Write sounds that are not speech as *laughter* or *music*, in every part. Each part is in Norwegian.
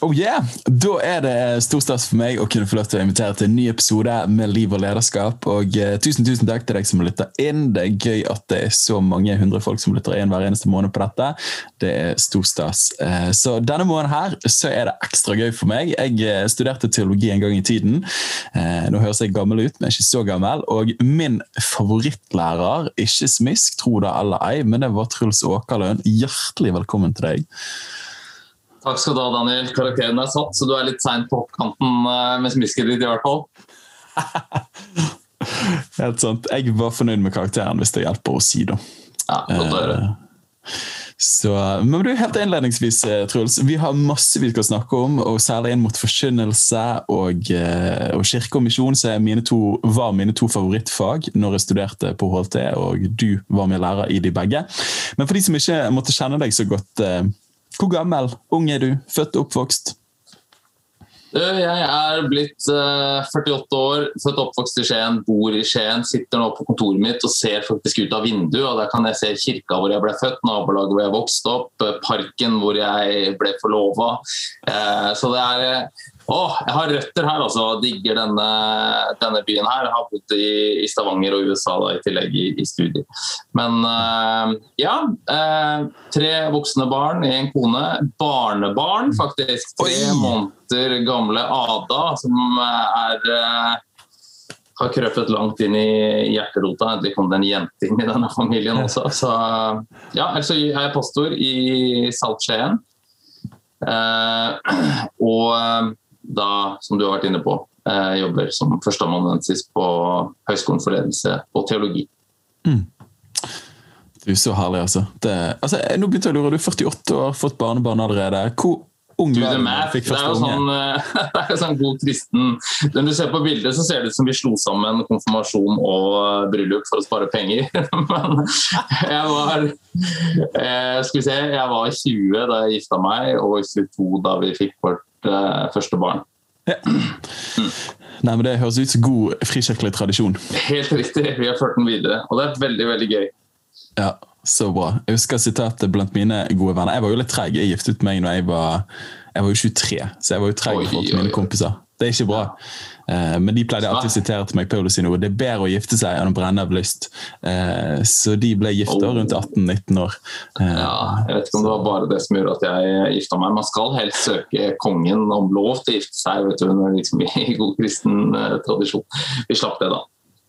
Oh yeah! Da er det stor stas for meg å kunne få lov til å invitere til en ny episode med Liv og lederskap. Og uh, tusen tusen takk til deg som lytter inn. Det er gøy at det er så mange hundre folk som lytter inn hver eneste måned på dette. Det er stor stas. Uh, så denne måneden her så er det ekstra gøy for meg. Jeg uh, studerte teologi en gang i tiden. nå høres jeg gammel ut, men ikke så gammel. Og min favorittlærer, ikke smisk, tro det eller ei, men det var Truls Åkerlund. Hjertelig velkommen til deg. Takk skal du ha, Daniel. Karakteren er satt, så du er litt seint på oppkanten eh, med smisket ditt, i hvert fall. *laughs* Helt sant. Jeg var fornøyd med karakteren, hvis det hjelper å si det. Ja, godt å høre. Eh, så, men du, helt innledningsvis, eh, Truls, vi har masse vi skal snakke om, og særlig inn mot forkynnelse og, og kirke og misjon, som var mine to favorittfag når jeg studerte på HLT, og du var min lærer i de begge. Men for de som ikke måtte kjenne deg så godt hvor gammel, ung er du? Født og oppvokst? Jeg er blitt 48 eh, år, født og oppvokst i Skien, bor i Skien. Sitter nå på kontoret mitt og ser faktisk ut av vinduet. og Der kan jeg se kirka hvor jeg ble født, nabolaget hvor jeg vokste opp, eh, parken hvor jeg ble forlova. Eh, så det er Åh, jeg har røtter her, altså. Digger denne, denne, byen her. Jeg har bodd i, i Stavanger og USA da, i tillegg i, i studier. Men uh, ja. Uh, tre voksne barn, én kone. Barnebarn, faktisk. Tre Oi. måneder gamle Ada, som er uh, har krøpet langt inn i hjerterota. Endelig kom det en jente inn i denne familien også. Så ja, altså jeg er pastor i Saltskjeen. Uh, og da, som du har vært inne på, eh, jobber som førsteamanuensis på Høgskolen for ledelse og teologi. Mm. Du, Så herlig, altså. Det, altså nå begynte jeg å lure, Du er 48 år, fått barnebarn allerede. Hvor ung var du da fikk første unge? Sånn, eh, *laughs* det er jo sånn god kristen Når du ser på bildet, så ser det ut som vi slo sammen konfirmasjon og eh, bryllup for å spare penger. *laughs* Men jeg var skal vi se, jeg var 20 da jeg gifta meg, og 22 da vi fikk vårt uh, første barn. Ja. Mm. Nei, men Det høres ut som god frikirkelig tradisjon. Helt riktig. Vi har ført den videre, og det er veldig veldig gøy. Ja, Så bra. Jeg husker sitatet blant mine gode venner. Jeg var jo litt treig. Jeg giftet meg når jeg var, jeg var jo 23, så jeg var jo treig i forhold til mine kompiser. Det er ikke bra. Eh, men de pleide alltid å sitere til meg Paulus sine ord. Det er bedre å gifte seg enn å brenne av lyst. Eh, så de ble gifta oh. rundt 18-19 år. Eh, ja, jeg vet ikke om det var bare det som gjorde at jeg gifta meg. Man skal helst søke kongen om lov til å gifte seg, vet du, liksom i god kristen tradisjon. Vi slapp det, da.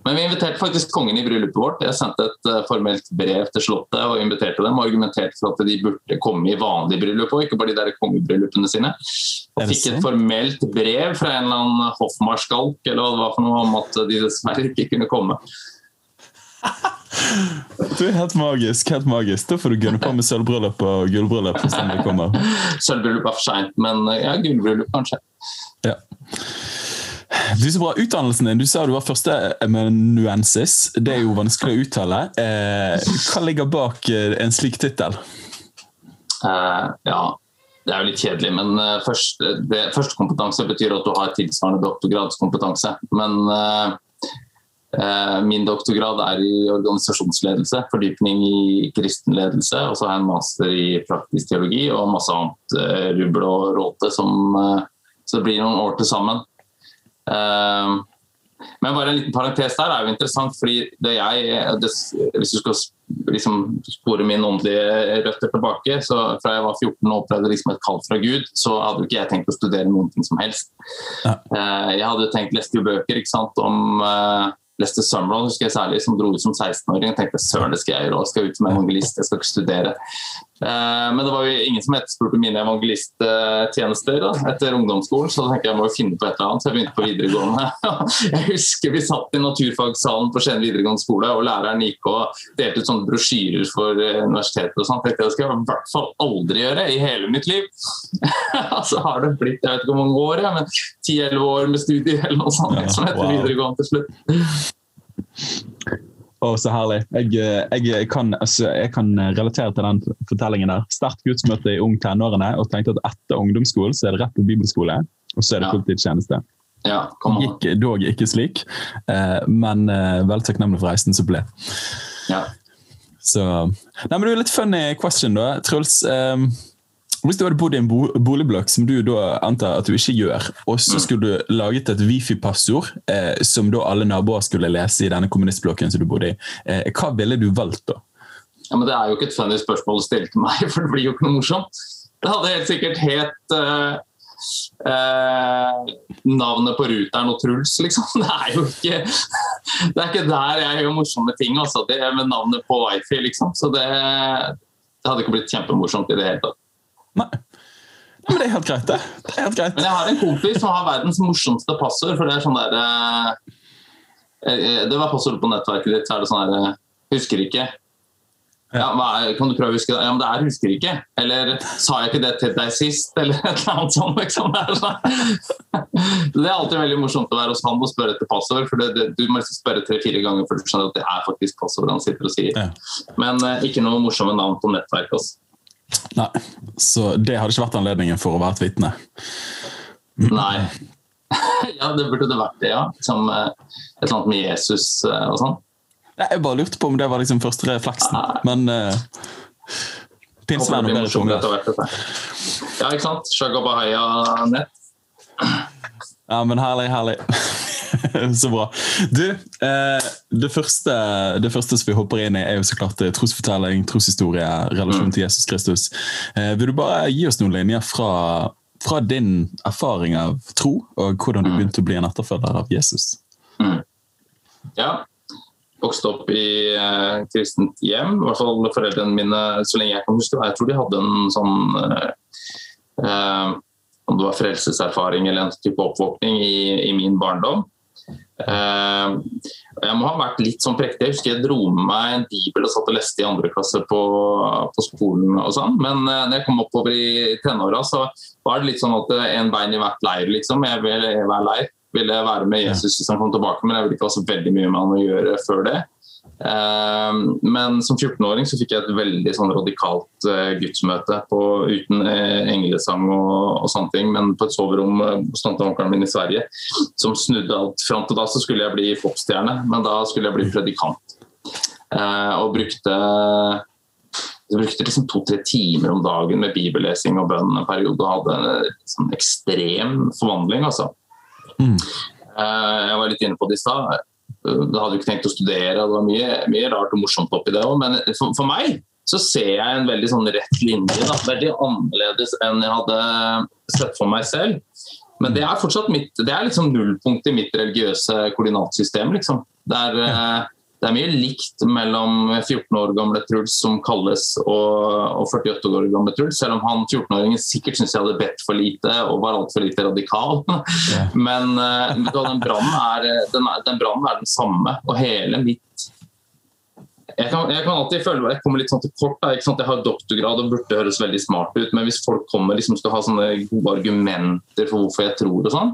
Men vi inviterte faktisk kongen i bryllupet vårt. Jeg sendte et uh, formelt brev til Slottet og inviterte dem. Og argumenterte for at de burde komme i vanlig bryllup og ikke bare de der kongebryllupene sine. Og fikk et formelt brev fra en eller annen hoffmarskalk eller hva det var for noe om at de dessverre ikke kunne komme. *laughs* Du er helt magisk. helt magisk. Da får du gunne på med sølvbryllup og gullbryllup. *laughs* Sølvbryllup er for seint, men ja, gullbryllup kanskje. Ja. Du så bra Utdannelsen din, du sa du var førsteamanuensis. Det er jo vanskelig å uttale. Eh, hva ligger bak eh, en slik tittel? Uh, ja, det er jo litt kjedelig, men uh, først, det, betyr at du har tilsvarende doktorgradskompetanse. Men uh, min doktorgrad er i organisasjonsledelse, fordypning i kristenledelse. Og så har jeg en master i praktisk teologi og masse annet rubbel og råte som Så det blir noen år til sammen. Ehm, men bare en liten parentes der er jo interessant, fordi det jeg, det, hvis du skal liksom spore min åndelige røtter tilbake, så fra jeg var 14 og opplevde liksom et kall fra Gud, så hadde jo ikke jeg tenkt å studere noen ting som helst. Ja. Ehm, jeg hadde tenkt leste jo bøker ikke sant, om uh, Lester Summerall husker jeg særlig, som dro ut som 16-åring. og tenkte søren, det skal jeg gjøre, skal ut som evangelist, jeg skal ikke studere. Eh, men det var jo ingen som etterspurte mine evangelisttjenester etter ungdomsskolen, så da tenkte jeg jeg må jo finne på et eller annet. Så jeg begynte på videregående. *laughs* Jeg husker vi satt i naturfagsalen på Skien videregående skole, og læreren gikk og delte ut sånne brosjyrer for eh, universitetet og sånn. tenkte jeg det skal jeg i hvert fall aldri gjøre i hele mitt liv. *laughs* så har det blitt jeg vet ikke hvor mange år, ja, men 10-11 år med studier eller noe sånt som heter wow. videregående til slutt. Å, så herlig. Jeg, jeg, jeg, kan, altså, jeg, kan, relatere til den fortellingen der. Sterkt gudsmøte i ung tenårene og tenkte at etter ungdomsskolen så er det rett på bibelskole, og så er det ja. fulltidstjeneste. Ja, Gikk dog ikke slik, eh, men eh, veldig takknemlig for reisen som ble. Ja. Så Nei, men du er litt funny question, da. Truls. Eh, hvis du hadde bodd i en boligblokk, som du da antar at du ikke gjør, og så mm. skulle du laget et Wifi-passord eh, som da alle naboer skulle lese i denne kommunistblokken som du bodde i, eh, hva ville du valgt da? Ja, men Det er jo ikke et funny spørsmål å stille til meg, *laughs* for det blir jo ikke noe morsomt. Det hadde helt sikkert het uh, uh, navnet på ruteren og Truls, liksom. *laughs* Det er jo ikke Det er ikke der jeg gjør morsomme ting, altså. Det er med navnet på wifi, liksom. Så det, det hadde ikke blitt kjempemorsomt i det hele tatt. Nei. Nei, men det er helt greit, det. det er helt greit. Men jeg har en kompis som har verdens morsomste passord. for Det er sånn der, eh, det var passordet på nettverket ditt. så er det sånn der, eh, Husker ikke. Ja, er, kan du prøve å huske det? Ja, men det er 'husker ikke'. Eller 'sa jeg ikke det til deg sist?' Eller et eller annet sånt. Liksom. Det, er sånn. *laughs* det er alltid veldig morsomt å være hos han og spørre etter passord. for det, det, Du må liksom spørre tre-fire ganger før du skjønner at det er faktisk passordet han sitter og sier. Ja. Men uh, ikke noe morsomme navn på nettverket. Altså. Nei, så det hadde ikke vært anledningen for å være et vitne? Nei. *laughs* ja, det burde det vært det, ja. Som eh, et eller annet med Jesus eh, og sånn. Jeg bare lurte på om det var liksom første refleksen, Nei. men uh, Pinsevenn og mer tunger. Ja, ikke sant? Shagabahaya nett. Ja, men herlig, herlig. *laughs* så bra. Du, eh, det, første, det, første, som vi hopper inn i, er jo så klart eh, trosfortelling, troshistorie, relasjon mm. til Jesus Kristus. Eh, vil du bare gi oss noen linjer fra, fra, din erfaring av tro, og hvordan du mm. begynte å bli en etterfølger av Jesus? Mm. Ja, vokste opp i eh, kristent hjem. I hvert fall foreldrene mine, så lenge jeg kan huske. Jeg tror de hadde en sånn eh, eh om det var frelseserfaring eller en type oppvåkning i, i min barndom. Uh, jeg må ha vært litt sånn prektig. Jeg husker jeg dro med meg en bibel og satt og leste i andre klasse på, på skolen. og sånn. Men uh, når jeg kom oppover i tenåra, så var det litt sånn at uh, en bein i hvert leir. liksom. Jeg ville være leir. Ville være med Jesus hvis han kom tilbake, men jeg ville ikke ha så veldig mye med han å gjøre før det. Ehm, men som 14-åring så fikk jeg et veldig sånn radikalt eh, gudsmøte på, uten eh, englesang og, og, sånne ting, men på et soverom eh, hos tanteonkelen min i Sverige som snudde alt. Fram til da så skulle jeg bli popstjerne, men da skulle jeg bli predikant. Og brukte brukte liksom to-tre timer om dagen med bibellesing og bønn en periode hadde en sånn ekstrem forvandling. Altså. Mm. Jeg var litt inne på det i stad jeg hadde jo ikke tenkt å studere, det var mye, mye rart og morsomt oppi det òg. Men for, for, meg så ser jeg en veldig sånn rett linje. Da. Veldig annerledes enn jeg hadde sett for meg selv. Men det er fortsatt mitt, det er liksom nullpunkt i mitt religiøse koordinatsystem. Liksom. Der, ja det er mye likt mellom 14 år gamle Truls som kalles og, 48 år gamle Truls, selv om han 14-åringen sikkert syntes jeg hadde bedt for lite og var altfor lite radikal. *laughs* Yeah. Men uh, den brannen er, den, den, er den samme, og hele mitt jeg kan, jeg kan, alltid føle jeg kommer litt sånn til kort. Da, Jeg har doktorgrad og burde høres veldig smart ut, men hvis folk kommer liksom skal ha sånne gode argumenter for hvorfor jeg tror og sånn,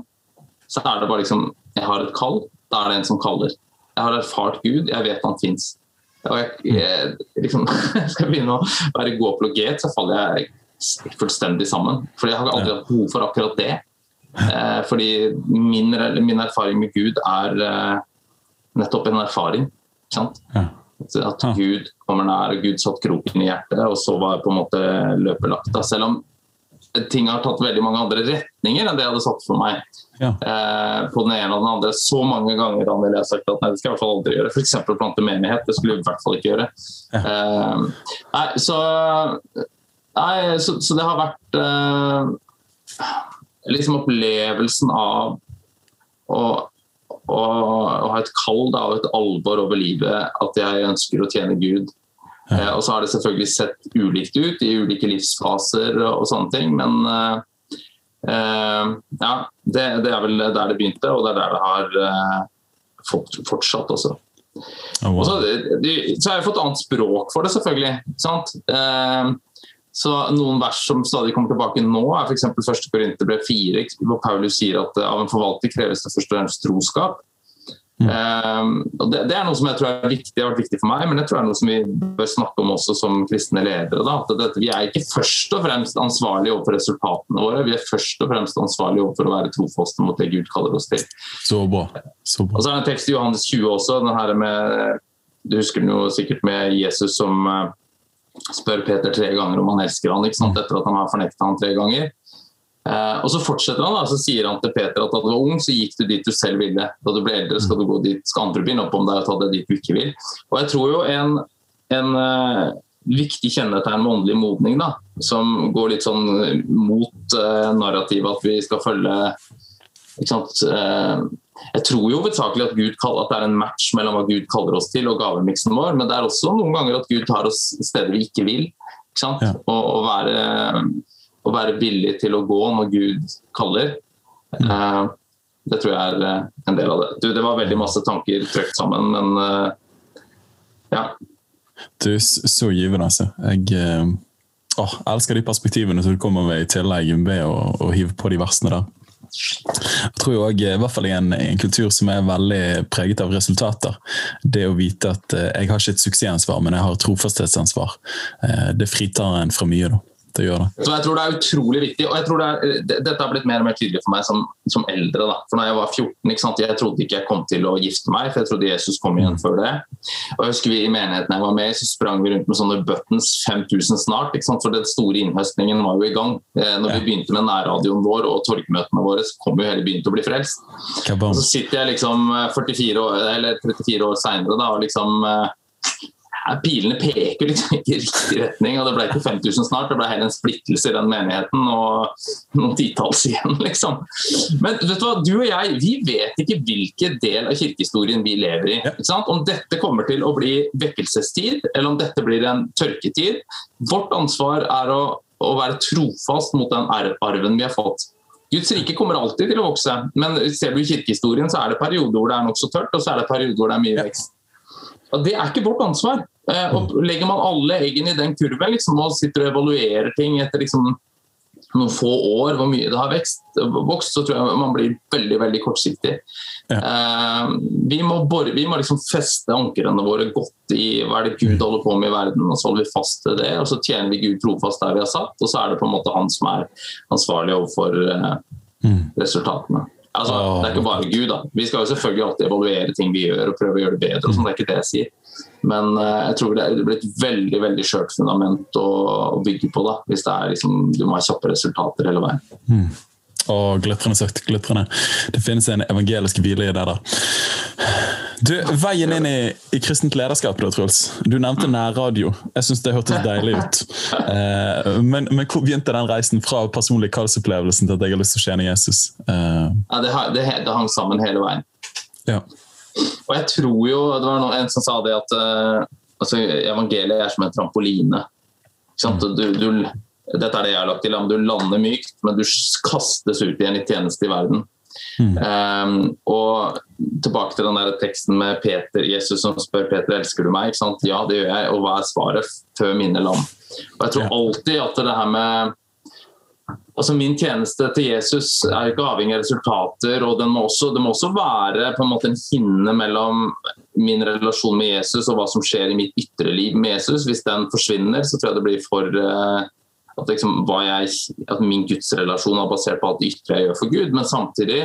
så er det bare liksom Jeg har et kall, da er det en som kaller. Jeg har erfart Gud, jeg vet han fins. Og jeg, jeg, liksom, *laughs* skal begynne å være god apologet, så faller jeg fullstendig sammen. Fordi jeg har aldri hatt behov for akkurat det. Eh, fordi min, min, erfaring med Gud er eh, nettopp en erfaring. At Gud kommer nær, og Gud satt kroken i hjertet, og så var på en måte løpelagt. Selv om ting har tatt veldig mange andre retninger enn det jeg hadde satt for meg. Ja. Eh, på den ene og den andre så mange ganger Daniel, jeg har sagt at nei, det skal jeg i hvert fall aldri gjøre. F.eks. plante menighet. Det skulle jeg i hvert fall ikke gjøre. Ja. Eh, nei, så, nei, så, så, det har vært eh, liksom opplevelsen av å, å, å ha et kall og et alvor over livet, at jeg ønsker å tjene Gud. Eh, og så har det selvfølgelig sett ulikt ut i ulike livsfaser og, og sånne ting, men eh, eh, ja, det, det, er vel der det begynte, og det er der det har fortsatt også. Oh, wow. så, de, så, har jeg fått annet språk for det, selvfølgelig. Så Noen vers som stadig kommer tilbake nå, er f.eks. 1. Korinterbrev 4, hvor Paulus sier at av en forvalter kreves det først og fremst troskap. Mm. Um, og det, det, er noe som jeg tror er viktig, har vært viktig for meg, men jeg tror det er noe som vi bør snakke om også som kristne ledere. Da. At det, vi er ikke først og fremst ansvarlige overfor resultatene våre, vi er først og fremst ansvarlige overfor å være trofaste mot det Gud kaller oss til. Så bra. Så bra. Og så er det en tekst i Johannes 20 også, den her med, du husker den jo sikkert med Jesus som uh, spør Peter tre ganger om han elsker han, ikke sant? Mm. etter at han har fornektet han tre ganger. Uh, og Så fortsetter han da, så sier han til Peter at da du var ung, så gikk du dit du selv ville. Da du ble eldre, skal du gå dit, skal andre begynne opp om deg og ta det dit du ikke vil. Og jeg tror jo en, en eh, viktig kjennetegn med åndelig modning, da, som går litt sånn mot eh, narrativet at vi skal følge ikke sant, Jeg tror jo hovedsakelig at, at det er en match mellom hva Gud kaller oss til og gavemiksen vår, men det er også noen ganger at Gud tar oss steder vi ikke vil. Ikke sant? Ja. Og, og være å være villig til å gå når Gud kaller. Uh, det tror jeg er eh, en del av det. Du, det var veldig masse tanker trøkt sammen, men uh, ja. Du, så givende, altså. Jeg uh, å, elsker de perspektivene som du kommer med i tillegg ved å, å hive på de versene der. Jeg tror jo også, i hvert fall i en, en, kultur som er veldig preget av resultater, det å vite at jeg har ikke et suksessansvar, men jeg har et trofasthetsansvar, det fritar en fra mye. da det gjøre det. Så jeg tror det er utrolig viktig, og jeg tror det er, Dette har blitt mer og mer tydelig for meg som, som eldre. Da. For når jeg var 14, ikke sant? jeg trodde ikke jeg kom til å gifte meg, for jeg trodde Jesus kom igjen mm. før det. Og jeg husker vi I menigheten jeg var med så sprang vi rundt med sånne buttons 5000 snart. ikke sant? For den store innhøstningen var jo i gang. Eh, når vi begynte med nærradioen vår og torgmøtene våre, så kom jo hele byen til å bli frelst. Og så sitter jeg liksom 44 eh, år, eller 34 år seinere og liksom eh, pilene peker liksom ikke i riktig retning. og Det ble ikke 5000 snart, det ble heller en splittelse i den menigheten og noen titalls igjen. liksom. Men vet du hva, du og jeg vi vet ikke hvilken del av kirkehistorien vi lever i. ikke sant? Om dette kommer til å bli vekkelsestid, eller om dette blir en tørketid. Vårt ansvar er å, å være trofast mot den arven vi har fått. Guds rike kommer alltid til å vokse, men ser du i kirkehistorien så er det perioder hvor det er nokså tørt, og så er det perioder hvor det er mye vekst. Og Det er ikke vårt ansvar. Eh, og Legger man alle eggene i den kurven liksom, og sitter og evaluerer ting etter liksom, noen få år, hvor mye det har vekst, vokst, så tror jeg man blir veldig veldig kortsiktig. Ja. Uh, vi må, bore, vi må liksom feste ankrene våre godt i hva er det Gud holder på med i verden, og så holder vi fast til det. og Så tjener vi Gud trofast der vi har satt, og så er det på en måte han som er ansvarlig overfor uh, mm. resultatene. Altså, Det er ikke bare Gud. da. Vi skal jo selvfølgelig alltid evaluere ting vi gjør og prøve å gjøre det bedre. og sånn, Det er ikke det jeg sier. Men uh, jeg tror det blir et veldig veldig skjørt fundament å, å, bygge på. da, Hvis det er liksom, du må ha kjappe resultater hele veien. Mm. Og glitrende sagt, glitrende. Det finnes en evangelisk hvile i det der. Du, Veien inn i, i kristent lederskap, da, Truls. Du nevnte nærradio. Jeg syns det hørtes deilig ut. Eh, men, men, hvor begynte den reisen fra personlig kallsopplevelsen til at jeg har lyst til å tjene Jesus? Eh. Ja, det, det, det, hang sammen hele veien. Ja. Og jeg tror jo Det var en som sa det at uh, altså, evangeliet er som en trampoline. Du, du, dette er det jeg har lagt til. Du lander mykt, men du kastes ut igjen i tjeneste i verden. Mm. Um, og tilbake til den der teksten med Peter, Jesus som spør Peter elsker du meg. Ja, det gjør jeg. Og hva er svaret? Før mine lam. Og jeg tror alltid at det her med altså Min tjeneste til Jesus er jo ikke avhengig av resultater. og må også, det må også være på en måte en hinne mellom min relasjon med Jesus og hva som skjer i mitt ytre liv med Jesus. Hvis den forsvinner, så tror jeg det blir for uh, at, liksom, jeg, at, min gudsrelasjon er basert på alt det ytre jeg gjør for Gud. Men samtidig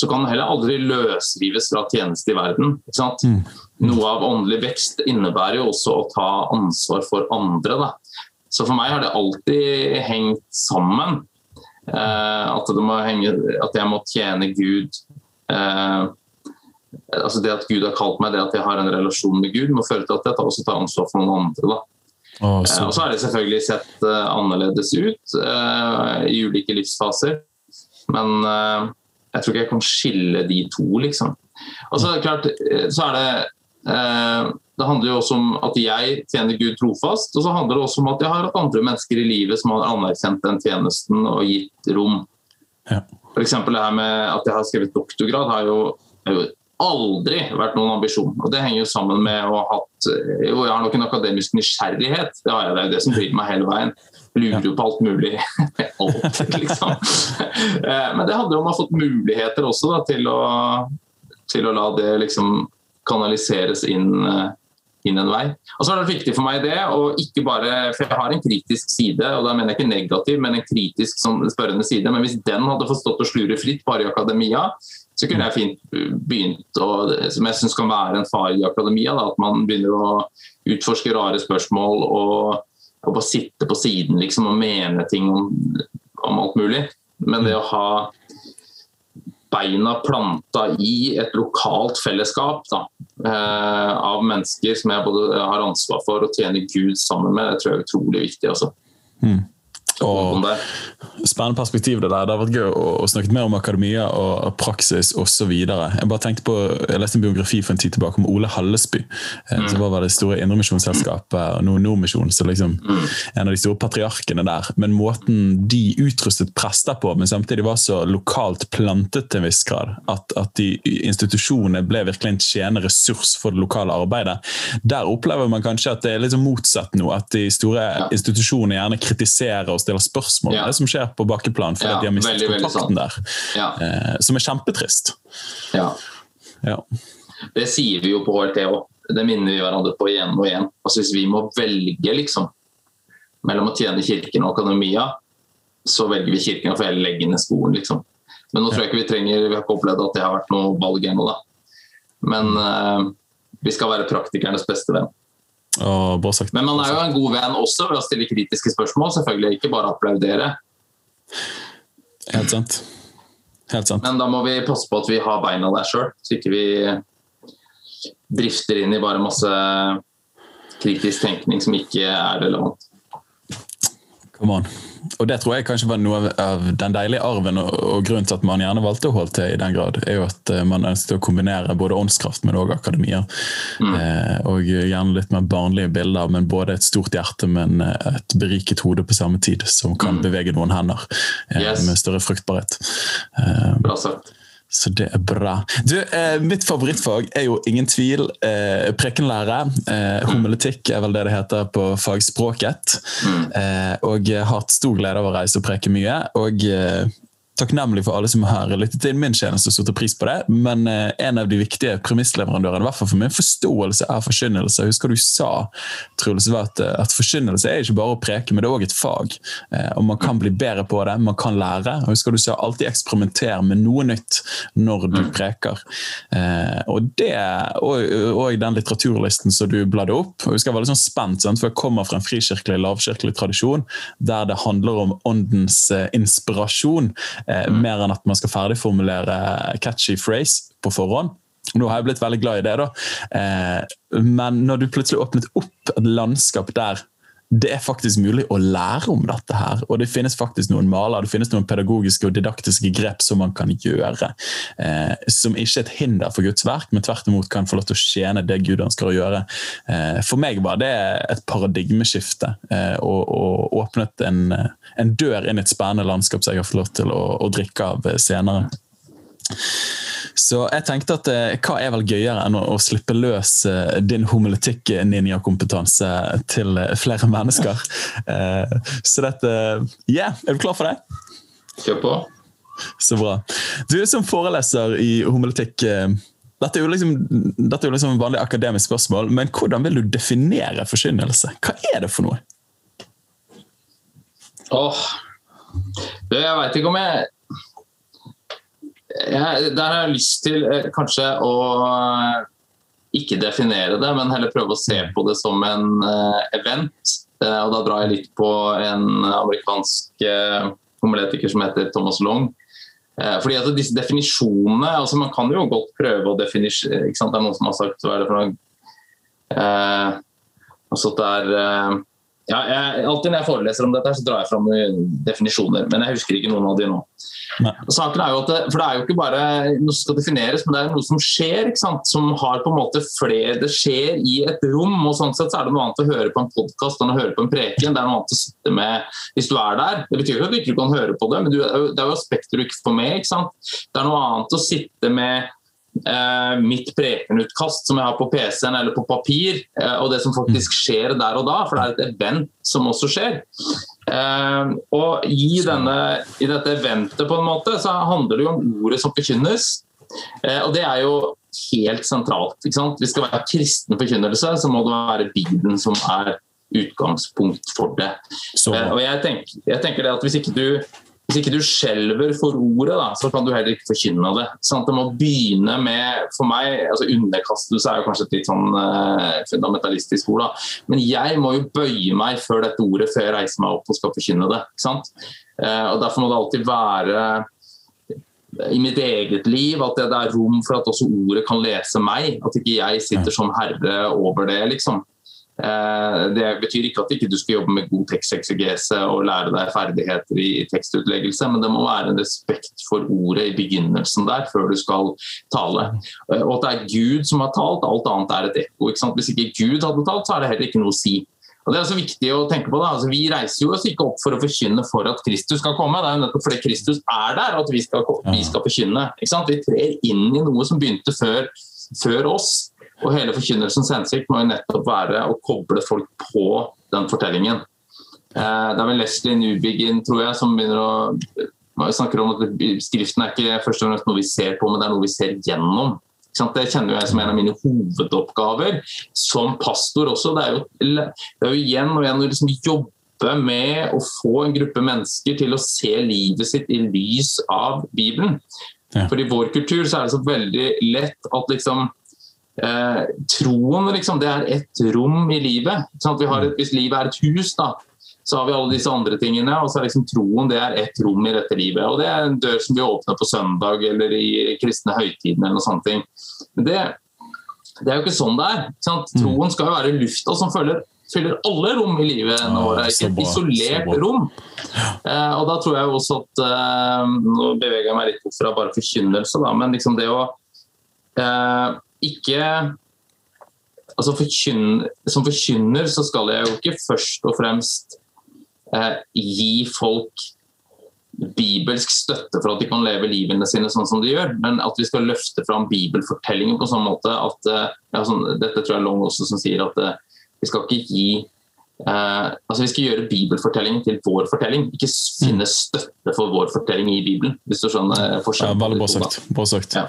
så kan den heller aldri løsrives fra tjeneste i verden. Mm. Noe av åndelig vekst innebærer jo også å ta ansvar for andre. Da. Så for meg har det alltid hengt sammen. Eh, at, henge, at, jeg må tjene Gud. Eh, altså Det at Gud har kalt meg, det at jeg har en relasjon med Gud, må føre til at jeg tar, også tar ansvar for noen andre. da. Oh, så. og så har det selvfølgelig sett uh, annerledes ut uh, i ulike livsfaser. Men uh, jeg tror ikke jeg kan skille de to, liksom. Og så, er det klart, så er det det handler jo også om at jeg tjener Gud trofast, og så handler det også om at jeg har hatt andre mennesker i livet som har anerkjent den tjenesten og gitt rom. Ja. F.eks. det her med at jeg har skrevet doktorgrad, har jo, jo, aldri vært noen ambisjon. Og Det henger jo sammen med å ha hatt Jo, jeg har nok en akademisk nysgjerrighet, det har jeg, det er jo det som driver meg hele veien. Lurer jo på alt mulig. *laughs* alt, liksom. Eh, men det handler om å ha fått muligheter også da, til å til å la det liksom kanaliseres inn, eh, inn en vei. Og så er det viktig for meg det, og ikke bare, for jeg har en kritisk side, og da mener jeg ikke negativ, men en kritisk sånn, spørrende side. Men hvis den hadde fått stått og slure fritt bare i akademia, så kunne jeg fint begynt å, som jeg syns kan være en far i akademia, da, at man begynner å utforske rare spørsmål og, og bare sitte på siden liksom, og mene ting om, om alt mulig. Men det å ha beina planta i et lokalt fellesskap da, eh, av mennesker som jeg både har ansvar for og tjener Gud sammen med, det tror jeg er utrolig viktig. Altså. Mm. Og spennende perspektiv det der. Det har vært gøy å, å snakke mer om akademia og praksis osv. Jeg bare tenkte på, jeg leste en biografi for en tid tilbake om Ole Hallesby. Mm. som var det store indremisjonsselskapet og nå Nordmisjonen. så liksom mm. En av de store patriarkene der. Men måten de utrustet prester på, men samtidig var så lokalt plantet til en viss grad, at, at de institusjonene ble virkelig en tjenende ressurs for det lokale arbeidet. Der opplever man kanskje at det er litt sånn motsatt nå. At de store institusjonene gjerne kritiserer oss stiller spørsmål ja. som skjer på bakkeplan fordi ja, de har mistet veldig, kontakten veldig der. Ja. Eh, som er kjempetrist. Ja. ja. Det sier vi jo på HLT òg. Det minner vi hverandre på igjen og igjen. Altså Hvis vi må velge liksom, mellom å tjene Kirken og akademia, så velger vi Kirken for hele legge ned skolen. Liksom. Men nå tror jeg ikke vi trenger Vi har ikke opplevd at det har vært noe valg ennå, da. Men eh, vi skal være praktikernes beste venn. Men man er jo en god venn også ved å stille kritiske spørsmål, selvfølgelig. Ikke bare applaudere. Helt sant. Helt sant. Men da må vi passe på at vi har beina der sjøl, så ikke vi drifter inn i bare masse kritisk tenkning som ikke er relevant. Come on. Og det tror jeg kanskje var noe av den deilige arven, og, og grunnen til at man gjerne valgte å holde til i den grad, er jo at uh, man ønsket å kombinere både åndskraft, men òg akademia. Mm. Eh, og gjerne litt mer barnlige bilder, men både et stort hjerte, men uh, et beriket hode på samme tid, som kan mm. bevege noen hender yes. med større fruktbarhet. Bra sagt. Så det er bra. Du, eh, mitt favorittfag er jo ingen tvil eh, prekenlære. Eh, homiletikk er vel det det heter på fagspråket. Mm. Eh, og jeg har hatt stor glede av å reise og preke mye. Og eh, takknemlig for alle som har lyttet til min tjeneste og satt pris på det. Men eh, en av de viktige premissleverandørene, i hvert fall for min forståelse er forkynnelse Husker du sa Truls, at, eh, at forkynnelse er ikke bare å preke, men det er òg et fag. Eh, og Man kan bli bedre på det, man kan lære. og husker du sa alltid eksperimentere med noe nytt når du mm. preker. Og det, og, og den litteraturlisten som du bladde opp. og Jeg var litt sånn spent, sant? for jeg kommer fra en frikirkelig, lavkirkelig tradisjon der det handler om åndens inspirasjon mm. mer enn at man skal ferdigformulere catchy phrase på forhånd. Nå har jeg blitt veldig glad i det, da. Eh, men når du plutselig åpnet opp et landskap der det er faktisk mulig å lære om dette her. Og det finnes faktisk noen maler, det finnes noen pedagogiske og didaktiske grep som man kan gjøre. Eh, som ikke er et hinder for Guds verk, men tvert imot kan få lov til å tjene det Gud ønsker å gjøre. Eh, for meg var det et paradigmeskifte, eh, og, og, åpnet en, en, dør inn i et spennende landskap som jeg har fått lov til å, å drikke av senere. Så jeg tenkte at eh, hva er vel gøyere enn å, å slippe løs eh, din homiletikk-ninjakompetanse til eh, flere *laughs* mennesker? Så dette Yeah, er du klar for det? Kjør på. Så bra. Du som foreleser i homiletikk dette er, jo liksom, dette er jo liksom vanlig akademisk spørsmål, men hvordan vil du definere forkynnelse? Hva er det for noe? Åh, jeg veit ikke om jeg jeg, der har jeg lyst til eh, kanskje å eh, ikke definere det, men heller prøve å se på det som en uh, event. Og Da drar jeg litt på en amerikansk homoletiker som heter Thomas Long. fordi at disse definisjonene altså Man kan jo godt prøve å definere Det er noen som har sagt hva er det for noe altså det er ja, jeg, alltid når jeg foreleser om dette, så drar jeg fram definisjoner, men jeg husker ikke noen av de nå. Saken er jo at det, for det er jo ikke bare noe som skal defineres, men det er noe som skjer. ikke sant? Som har på en måte flere Det skjer i et rom. og sånn sett så er det noe annet å høre på en podkast enn å høre på en preken. Det er noe annet å sitte med hvis du er der. Det betyr ikke at du ikke kan høre på det, men du, det er jo aspekter du ikke får med. ikke sant? Det er noe annet å sitte med eh, mitt prekenutkast som jeg har på PC-en eller på papir, eh, og det som faktisk skjer der og da, for det er et event som også skjer. Eh, og i, denne, i, dette eventet på en måte, så handler det jo om ordet som forkynnes. Eh, og det er jo helt sentralt. ikke sant? Hvis det skal være kristen forkynnelse, så må det være Bibelen som er utgangspunkt for det. Eh, og jeg tenker, jeg tenker det at hvis ikke du hvis ikke du skjelver for ordet, da, så kan du heller ikke forkynne det. Sånn det må begynne med For meg, altså Underkastelse er jo kanskje et litt sånn eh, fundamentalistisk ord, da. men jeg må jo bøye meg før dette ordet før jeg reiser meg opp og skal forkynne det. Eh, og Derfor må det alltid være i mitt eget liv at det er rom for at også ordet kan lese meg. At ikke jeg sitter som herre over det, liksom. Eh, det betyr ikke at du ikke skal jobbe med god teksteksegese og lære deg ferdigheter i tekstutleggelse, men det må være en respekt for ordet i begynnelsen der, før du skal tale. Eh, og at det er Gud som har talt, alt annet er et ekko. Hvis ikke Gud hadde talt, så er det heller ikke noe å si. Og Det er så viktig å tenke på. det. Altså, vi reiser jo oss ikke opp for å forkynne for at Kristus skal komme. Det er jo nettopp fordi Kristus er der at vi skal, vi skal forkynne. Vi trer inn i noe som begynte før, før oss. Og hele Forkynnelsens hensikt må jo nettopp være å koble folk på den fortellingen. Eh, det er vel Leslie Newbigin, tror jeg, som begynner å snakker om at Skriften er ikke først og fremst noe vi ser på, men det er noe vi ser gjennom. Det kjenner jeg som en av mine hovedoppgaver som pastor også. Det er jo, det er jo igjen og igjen å liksom jobbe med å få en gruppe mennesker til å se livet sitt i lys av Bibelen. Ja. For i vår kultur så er det så veldig lett at liksom Eh, troen liksom, det er ett rom i livet. Sånn et, hvis livet er et hus, da, så har vi alle disse andre tingene. Og så er liksom troen det er ett rom i dette livet. Og det er en dør som vi åpner på søndag eller i kristne høytiden eller noe sånt. Men det, det, er jo ikke sånn det er. Sant? Mm. Troen skal jo være lufta som følger fyller alle rom i livet vårt. Ikke et isolert rom. Eh, og da tror jeg også at eh, Nå beveger jeg meg litt bort fra bare forkynnelse, da, men liksom det å eh, ikke altså forkynner, Som forkynner så skal jeg jo ikke først og fremst eh, gi folk bibelsk støtte for at de kan leve livene sine sånn som de gjør, men at vi skal løfte fram bibelfortellingen på sånn måte at eh, ja, sånn, Dette tror jeg Long også som sier at eh, vi skal ikke gi eh, altså Vi skal gjøre bibelfortellingen til vår fortelling, ikke finne mm. støtte for vår fortelling i Bibelen. hvis du skjønner forskjellen. Ja, veldig bra sagt. Bra sagt. Ja.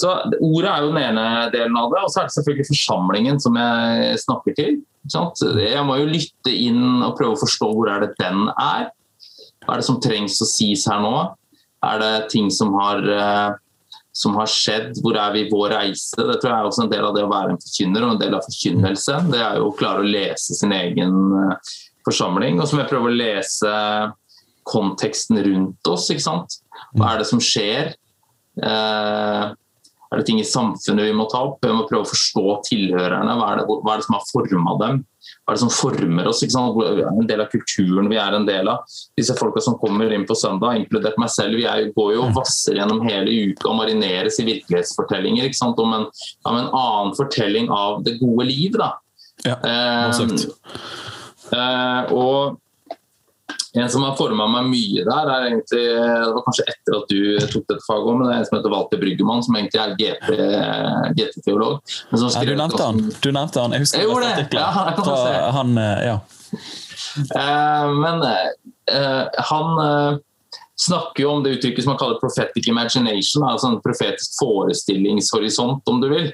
Så Ordet er jo den ene delen av det, og så er det selvfølgelig forsamlingen som jeg snakker til. Jeg må jo lytte inn og prøve å forstå hvor er det den er. Hva er det som trengs å sies her nå? Er det ting som har, eh, som har skjedd? Hvor er vi i vår reise? Det tror jeg er også en del av det å være en forkynner og en del av forkynnelse. Det er jo å klare å lese sin egen eh, forsamling. Og så må jeg prøve å lese konteksten rundt oss. Hva er det som skjer? Eh, er det ting i samfunnet vi må ta opp? Vi må prøve å forstå tilhørerne. Hva er det, hva er det som har forma dem? Hva er det som former oss? En del av kulturen vi er en del av. Disse folka som kommer inn på søndag, inkludert meg selv, vi er, går jo og vasser gjennom hele uka og marineres i virkelighetsfortellinger om en, om, en, annen fortelling av det gode liv. Da. Ja, eh, eh, og en som har forma meg mye der, er egentlig, det var kanskje etter at du tok dette faget òg, men det er en som heter Walter Bryggemann, som egentlig er GT-teolog. GT ja, du nevnte han. Du nevnte han. Jeg husker jeg gjorde det. Ja, jeg kan se. Han, eh, ja. Uh, men uh, han uh, snakker jo om det uttrykket som han kaller prophetic imagination, altså en profetisk forestillingshorisont, om du vil.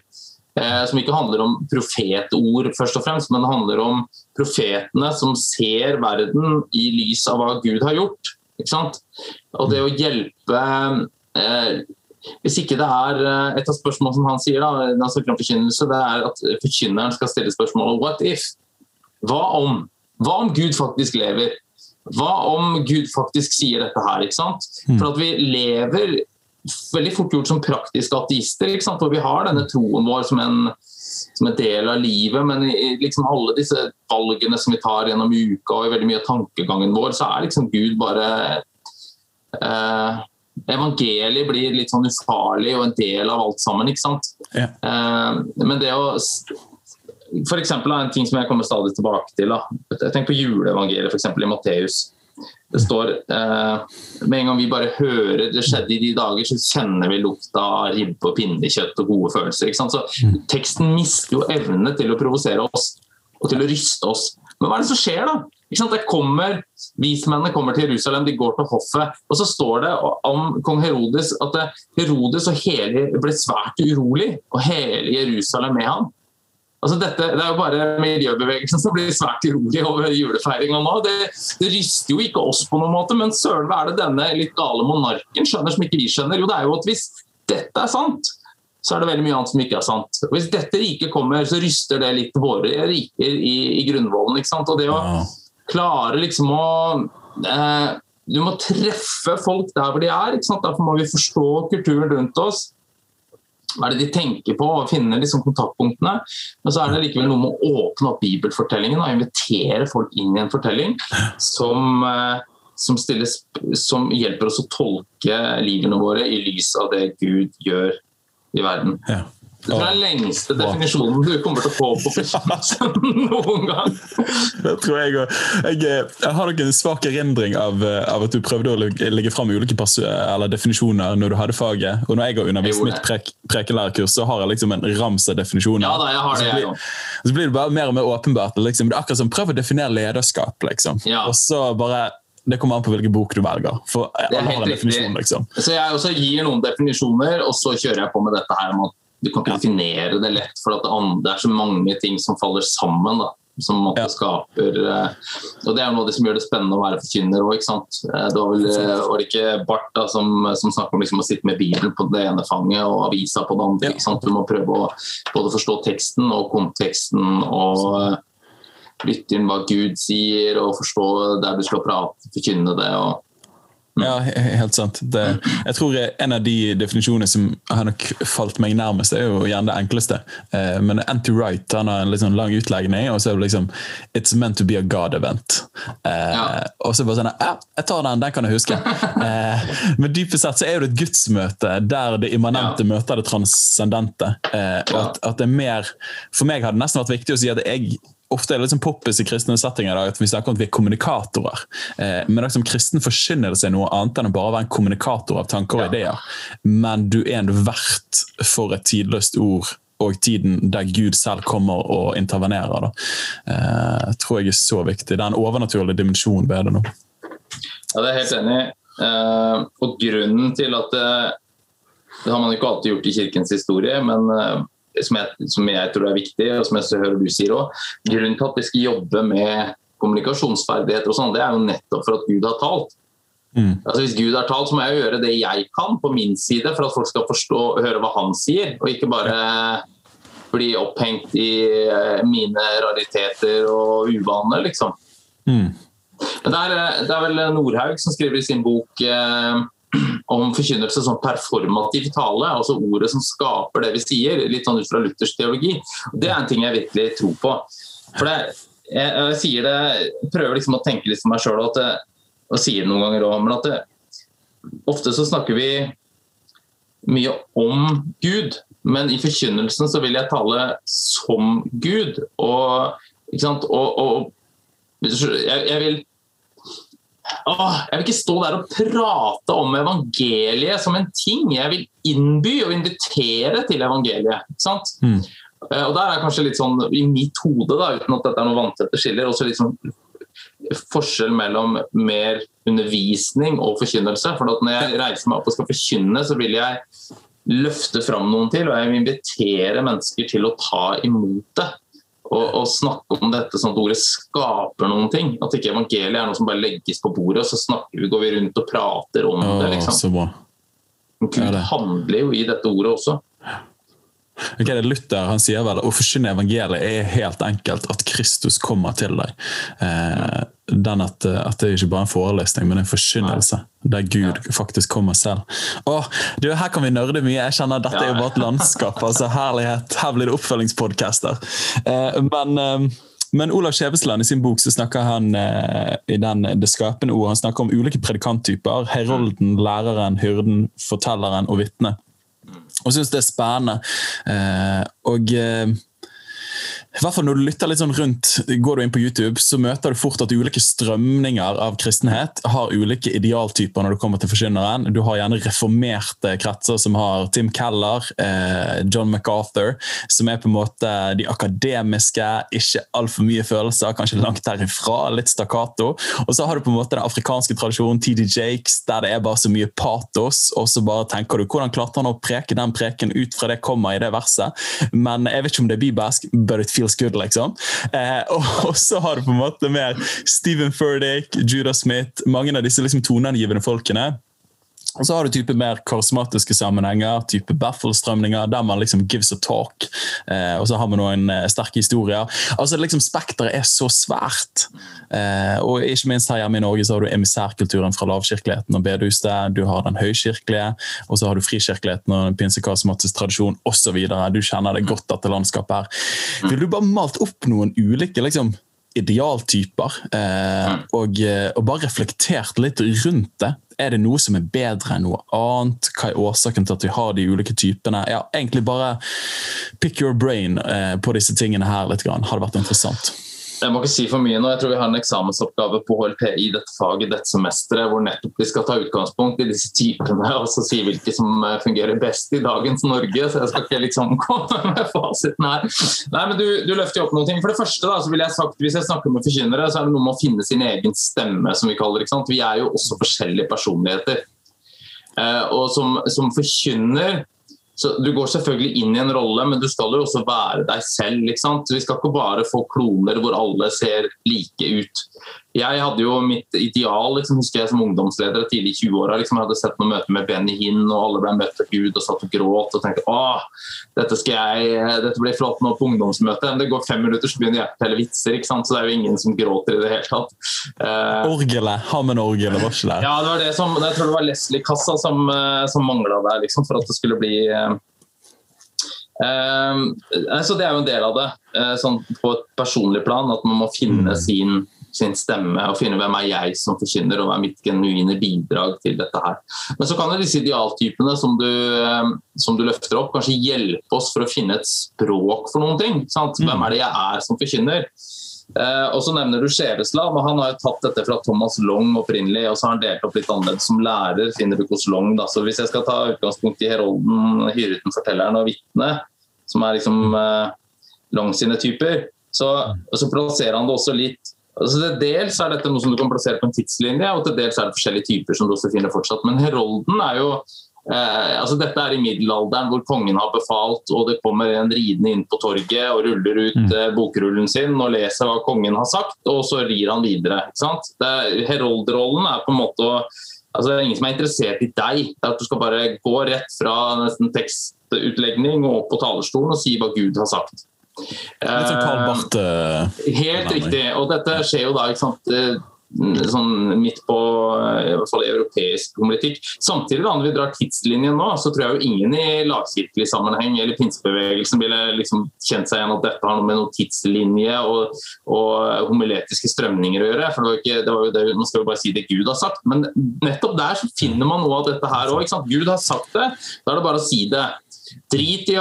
Som ikke handler om profetord, først og fremst, men handler om profetene som ser verden i lys av hva Gud har gjort. Og det å hjelpe eh, Hvis ikke det er eh, Et av spørsmålene som han sier, da, når han snakker om forkynnelse, det er at forkynneren skal stille spørsmålet What if? Hva om? Hva om Gud faktisk lever? Hva om Gud faktisk sier dette her? ikke sant? Mm. For at vi lever veldig fort gjort som praktiske ateister. hvor vi har denne troen vår som en, som en del av livet. Men i liksom alle disse valgene som vi tar gjennom uka og i veldig mye av tankegangen vår, så er liksom Gud bare eh, Evangeliet blir litt sånn ufarlig og en del av alt sammen. ikke sant? Ja. Eh, men det å for eksempel, En ting som jeg kommer stadig tilbake til. Da. Tenk på juleevangeliet for eksempel, i Matteus. Det står eh, Med en gang vi bare hører det skjedde i de dager, så kjenner vi lukta av ribbe og pinnekjøtt og gode følelser. Så mm. Teksten mister jo evne til å provosere oss og til å ryste oss. Men hva er det som skjer, da? Det kommer, Vismennene kommer til Jerusalem, de går til hoffet, og så står det om kong Herodes at Herodes og hele ble svært urolig, og hele Jerusalem med ham. Altså dette, det er jo bare miljøbevegelsen som blir svært urolig over julefeiringa nå. Det, det, ryster jo ikke oss på noen måte, men søren hva er det denne litt gale monarken skjønner som ikke vi skjønner? Jo, det er jo at hvis dette er sant, så er det veldig mye annet som ikke er sant. Og Hvis dette riket kommer, så ryster det litt våre riker i, i grunnvollen. ikke sant? Og det å klare liksom å eh, Du må treffe folk der hvor de er. ikke sant? Derfor må vi forstå kulturen rundt oss hva er det de tenker på, og finne liksom kontaktpunktene. Men så er det likevel noe med å åpne opp bibelfortellingen og invitere folk inn i en fortelling som, eh, som, stilles, som hjelper oss å tolke livene våre i lys av det Gud gjør i verden. Ja. Det er den lengste definisjonen du kommer til å få på *laughs* noen gang. Det tror jeg òg. Jeg, eh, jeg, har nok en svak erindring av, eh, av, at du prøvde å legge fram ulike definisjoner når du hadde faget. Og når jeg har undervist mitt prek, prekelærerkurs, så har jeg liksom en rams av definisjoner. Ja, da, jeg har det, jeg også. så blir det bare mer og mer åpenbart. Liksom. Det er akkurat som Prøv å definere lederskap, liksom. Ja. Og så bare det kommer an på hvilken bok du velger. For alle har en definisjon, liksom. Så jeg også gir noen definisjoner, og så kjører jeg på med dette her om at du kan ikke definere det lett, for det er så mange ting som faller sammen. da som ja. skaper eh, og Det er noe av det som gjør det spennende å være forkynner òg. Eh, det var vel eh, var det ikke Barth da, som, som snakket om liksom å sitte med Bibelen på det ene fanget og avisa på det andre. Ja. Du må prøve å både forstå teksten og konteksten og lytte inn hva Gud sier, og forstå der du skal prate, forkynne det. og ja, helt sant. Det, jeg tror En av de definisjonene som har nok falt meg nærmest, er jo gjerne det enkleste. Eh, men anti-right han har en litt sånn lang utlegning, og så er det liksom It's meant to be a God event. Eh, ja. Og så bare sånn Ja, jeg tar den, den kan jeg huske. *laughs* eh, men dypest sett så er det et gudsmøte der det immanente ja. møter det transcendente. Eh, at, at, det er mer For meg hadde det nesten vært viktig å si at jeg ofte er det liksom poppis i kristne settinger da, at vi snakker om at vi er kommunikatorer. Eh, men liksom, kristen forkynnelse er noe annet enn å bare være en kommunikator av tanker og ja. ideer. Men du er en vert for et tidløst ord og tiden der Gud selv kommer og intervenerer. Da. Eh, tror jeg er så viktig. Det er en overnaturlig dimensjon ved det nå. Ja, det er helt enig eh, Og grunnen til at det, det har man ikke alltid gjort i kirkens historie, men eh, som jeg, som jeg, tror er viktig, og som jeg hører du sier òg. Grunnen til at vi skal jobbe med kommunikasjonsferdigheter, og sånn, det er jo nettopp for at Gud har talt. Mm. Altså Hvis Gud har talt, så må jeg gjøre det jeg kan på min side for at folk skal forstå, og høre hva han sier, og ikke bare bli opphengt i eh, mine rariteter og uvaner, liksom. Mm. Men det er, det er, vel Nordhaug som skriver i sin bok eh, om forkynnelse som performativ tale, altså ordet som skaper det vi sier, litt sånn ut fra Luthers teologi. Det er en ting jeg virkelig tror på. For det, jeg, jeg, sier det, prøver liksom å tenke litt for meg sjøl, og, sier det noen ganger òg, men at det, ofte så snakker vi mye om Gud, men i forkynnelsen så vil jeg tale som Gud. Og, og, og jeg, jeg vil Åh, jeg vil ikke stå der og prate om evangeliet som en ting. Jeg vil innby og invitere til evangeliet. sant? Mm. Eh, og der er kanskje litt sånn i mitt hode, da, uten at dette er noe vanntette skiller, også litt sånn forskjell mellom mer undervisning og forkynnelse. For når jeg reiser meg opp og skal forkynne, så vil jeg løfte fram noen til, og jeg vil invitere mennesker til å ta imot det å, snakke om dette sånn at ordet skaper noen ting. At ikke evangeliet er noe som bare legges på bordet, og så snakker vi, går vi rundt og prater om oh, det. liksom. Så Gud ja, handler jo i dette ordet også. Okay, det er Luther han sier vel å forkynne evangeliet er helt enkelt at Kristus kommer til deg. Eh, den at, at, det er ikke bare en forelesning, men en forkynnelse. Der Gud ja. faktisk kommer selv. Åh, du, Her kan vi nerde mye. Jeg kjenner at Dette er jo bare et landskap. altså Herlighet. Her blir det oppfølgingspodcaster. Eh, men eh, men Olav Skjevesland i sin bok så snakker han eh, i den Det skapende ord, han snakker om ulike predikanttyper. Herolden, læreren, hyrden, fortelleren og vitnet og syns det er spennende. Eh, og eh, hvert fall når du lytter litt sånn rundt, Går du inn på YouTube, så møter du fort at ulike strømninger av kristenhet har ulike idealtyper når du kommer til forkynneren. Du har gjerne reformerte kretser som har Tim Keller, eh, John MacArthur, som er på en måte de akademiske, ikke altfor mye følelser, kanskje langt derifra, litt stakkato. Og så har du på en måte den afrikanske tradisjonen, TD Jakes, der det er bare så mye patos, og så bare tenker du hvordan klarte han å preke den preken ut fra det kommer i det verset. Men jeg vet ikke om det er bibelsk, but it feels good, liksom. Eh, og, så har du på en måte mer Stephen Furdick, Judah Smith, mange av disse liksom toneangivende folkene og så har du type mer karismatiske sammenhenger, type baffle-strømninger, der man liksom gives a talk. Eh, og så har vi noen eh, sterke historier. Altså liksom Spekteret er så svært. Eh, og ikke minst her hjemme i Norge så har du emissærkulturen fra lavkirkeligheten og bedehuset. Du har den høykirkelige, og så har du frikirkeligheten og den pinsekarismatisk tradisjon osv. Du kjenner det godt, dette landskapet her. Vil du bare malt opp noen ulike liksom, idealtyper, eh, og, eh, og bare reflektert litt rundt det? Er det noe som er bedre enn noe annet? Hva er årsaken til at vi har de ulike typene? Ja, egentlig bare pick your brain eh, på disse tingene her litt. Grann. Har det vært interessant? Jeg må ikke si for mye nå. Jeg tror vi har en eksamensoppgave på HLP i dette faget dette semesteret hvor nettopp vi skal ta utgangspunkt i disse typene og så si hvilke som eh, fungerer best i dagens Norge. Så jeg skal ikke liksom *laughs* komme med fasiten her. Nei, men du, du løfter opp noen ting. For det første da, så vil jeg sagt, Hvis jeg snakker med forkynnere, så er det noe med å finne sin egen stemme, som vi kaller det. ikke sant? Vi er jo også forskjellige personligheter. Eh, og som, som forkynner så Du går selvfølgelig inn i en rolle, men du skal jo også være deg selv. ikke sant? Vi skal ikke bare få kloner hvor alle ser like ut. Jeg hadde jo mitt ideal liksom, husker jeg som ungdomsleder tidlig i 20-åra. Liksom, jeg hadde sett noen møter med Benny Hinn, og alle ble møtt av Gud og satt og gråt. og tenkte åh, dette, jeg, dette blir flott nå på ungdomsmøtet. Men det går fem minutter, så begynner jeg å fortelle vitser. ikke sant? Så det er jo ingen som gråter i det hele tatt. Uh, orgelet. Hammond-orgelet var ikke der. Ja, det var det som, jeg tror det var Leslie-kassa som, uh, som mangla der, liksom, for at det skulle bli uh, så Det er jo en del av det, sånn på et personlig plan. At man må finne mm. sin sin stemme og finne hvem er jeg som forkynner, og hva er mitt genuine bidrag til dette her. Men så kan disse idealtypene som du, eh, som du, løfter opp, kanskje hjelpe oss for å finne et språk for noen ting. Sant? Hvem er det jeg er som forkynner? Uh, og så nevner du Skjevesland, og han har jo tatt dette fra Thomas Long opprinnelig. og så har han delt opp litt annerledes som lærer, finner du hos Long. Da. Så hvis jeg skal ta utgangspunkt i Herolden, Hyruten, Fortelleren og Vitnet, som er liksom uh, Long sine typer, så, så plasserer han det også litt Altså til dels er dette noe som du kan plassere på en tidslinje, og til dels er det forskjellige typer som du også finner fortsatt. Men herolden er jo eh, altså Dette er i middelalderen hvor kongen har befalt, og det kommer en ridende inn på torget og ruller ut mm. eh, bokrullen sin og leser hva kongen har sagt, og så rir han videre. ikke sant? Heroldrollen er på en måte å altså Det er ingen som er interessert i deg. Det er at Du skal bare gå rett fra nesten tekstutlegning og opp på talerstolen og si hva Gud har sagt. Litt sånn Carl Barth uh, Helt riktig. Og dette skjer jo da ikke sant, eh, sånn midt på i hvert fall europeisk politikk. Samtidig, da, når vi drar tidslinjen nå, så tror jeg jo ingen i lavkirkelig sammenheng eller pinsebevegelsen ville liksom kjent seg igjen at dette har noe med noen tidslinje og, og homiletiske strømninger å gjøre. for det var, ikke, det var jo det, Man skal jo bare si det Gud har sagt, men nettopp der så finner man noe av dette her òg. Gud har sagt det, da er det bare å si det. Drit i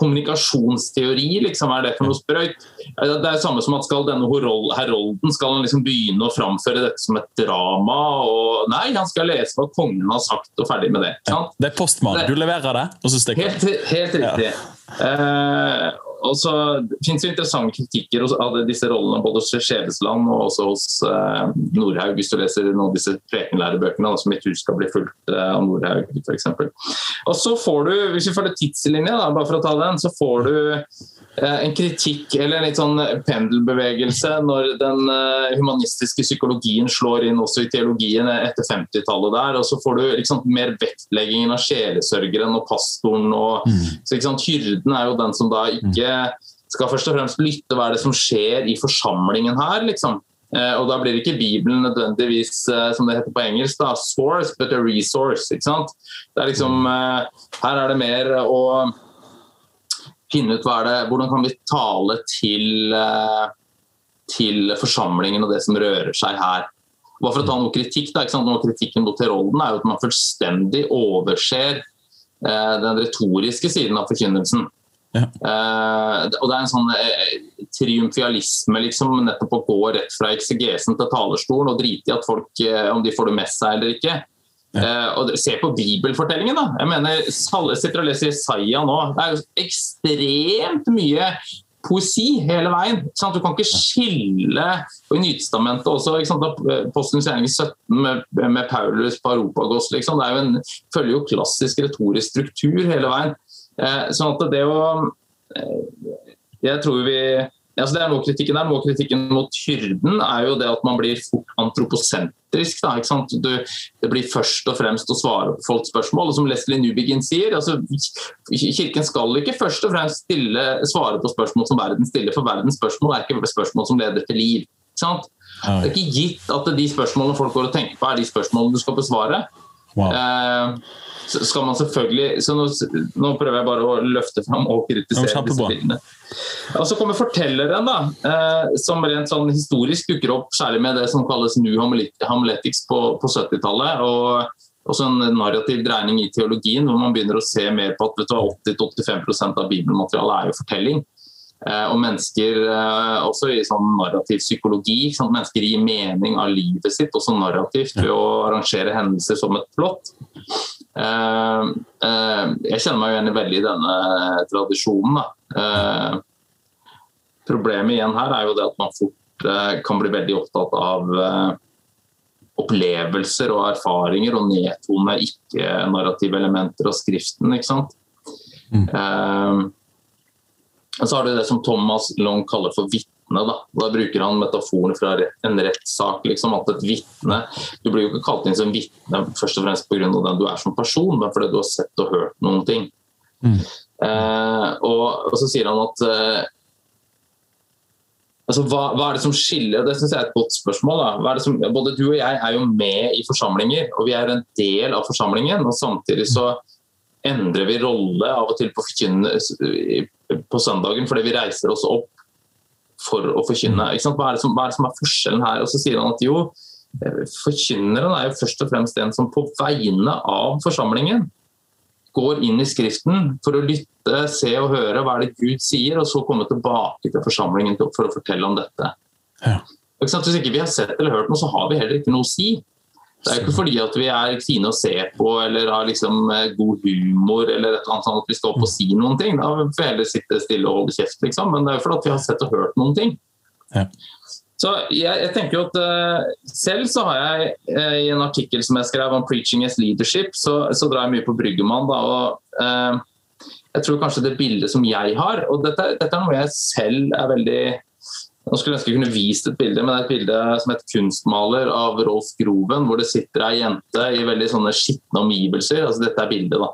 kommunikasjonsteori, liksom, er det for noe sprøyt? Det er samme som at skal denne herolden skal han liksom begynne å framføre dette som et drama? Og nei, han skal lese hva kongen har sagt, og ferdig med det. Ja, det er postmann. Du leverer det, og så stikker du. Helt, helt riktig. Ja. Uh, og så finnes det interessante kritikker av disse rollene både hos Skjevesland og også hos eh, Nordhaug, hvis du leser noen av disse prekenlærebøkene som mitt hus skal bli fulgt eh, av Nordhaug f.eks. Og så får du, hvis vi følger tidslinja, da, bare for å ta den, så får du en kritikk eller en litt sånn pendelbevegelse når den humanistiske psykologien slår inn også i teologien etter 50-tallet der, og så får du liksom mer vektleggingen av sjelesørgeren og pastoren og mm. så, Hyrden er jo den som da ikke skal først og fremst lytte hva er det som skjer i forsamlingen her, liksom. Eh, og da blir ikke Bibelen nødvendigvis, eh, som det heter på engelsk, da, source, but a resource. ikke sant? Det er liksom, eh, Her er det mer å finne ut det, hvordan kan vi tale til, til forsamlingen og det som rører seg her. Bare for å ta noe kritikk, da? Noe kritikken mot Herolden er jo at man fullstendig overser den retoriske siden av forkynnelsen. Ja. Eh, og det er en sånn eh, triumfialisme, liksom, nettopp å gå rett fra eksegesen til talerstolen og drite i at folk, eh, om de får det med seg eller ikke. Ja. og Se på bibelfortellingen. da. Jeg mener, Jeg sitter og leser Isaiah nå. Det er jo ekstremt mye poesi hele veien. Sånn Du kan ikke skille og I Nytestamentet også, Apostelens gjerning 17 med, med Paulus Paropagos liksom. Det jo en, følger jo klassisk retorisk struktur hele veien. Eh, sånn at det å eh, Jeg tror vi altså det er noe kritikken der. Noe kritikken mot hyrden er jo det at man blir fort antroposentrisk. Da, du, det blir først og fremst å svare på folks spørsmål. og Som Leslie Newbegin sier, altså, Kirken skal ikke først og fremst stille, svare på spørsmål som verden stiller, for verdens spørsmål er ikke spørsmål som leder til liv. Det er ikke gitt at de spørsmålene folk går og tenker på, er de spørsmålene du skal besvare. Wow. Eh, så skal man selvfølgelig så nå, nå, prøver jeg bare å løfte fram og kritisere disse filmene. Og Så kommer fortelleren, da, eh, som rent sånn historisk dukker opp særlig med det som kalles New Hamletics på, på 70-tallet. og også en narrativ dreining i teologien, hvor man begynner å se mer på at 80-85% av bibelmaterialet er jo fortelling. Eh, og mennesker, eh, også i sånn narrativ psykologi, sånn mennesker gir mening av livet sitt også narrativt ved å arrangere hendelser som et plott. Eh, jeg kjenner meg jo igjen veldig i denne tradisjonen. Da. problemet igjen her er jo det at man fort kan bli veldig opptatt av opplevelser og erfaringer og nedtone ikke-narrative elementer av skriften. ikke sant? Mm. Så har du det som Thomas Long kaller for vitne. Da. da bruker han metaforen fra en rettssak. Liksom, at et vitne Du blir jo ikke kalt inn som vitne først og fremst pga. den du er som person, men fordi du har sett og hørt noen ting. Mm. Eh, og, og, så sier han at eh, altså, hva, hva, er det som skiller Det syns jeg er et godt spørsmål. Som, både du og jeg er jo med i forsamlinger, og vi er en del av forsamlingen. og Samtidig så endrer vi rolle av og til på, på søndagen fordi vi reiser oss opp for å forkynne. Hva er, som, hva, er det som, er forskjellen her? Og så sier han at jo, eh, forkynneren er jo først og fremst en som på vegne av forsamlingen går inn i Skriften for å lytte, se og høre hva er det Gud sier, og så komme tilbake til forsamlingen for å fortelle om dette. Ja. Hvis ikke vi har sett eller hørt noe, så har vi heller ikke noe å si. Det er ikke fordi at vi er fine å se på eller har liksom eh, god humor eller et eller annet sånt at vi skal opp og si noen ting. Da får vi heller sitte stille og holde kjeft, liksom. Men det er jo fordi at vi har sett og hørt noen ting. Ja. Så jeg, jeg, tenker jo at uh, Selv så har jeg uh, i en artikkel som jeg skrev om 'Preaching as Leadership', så, så drar jeg mye på Bryggemann. da, og uh, Jeg tror kanskje det bildet som jeg har og dette, dette er noe jeg selv er veldig nå skulle jeg ønske jeg kunne vist et bilde, men det er et bilde som heter 'Kunstmaler' av Rolf Groven, hvor det sitter ei jente i veldig sånne skitne omgivelser. altså Dette er bildet, da.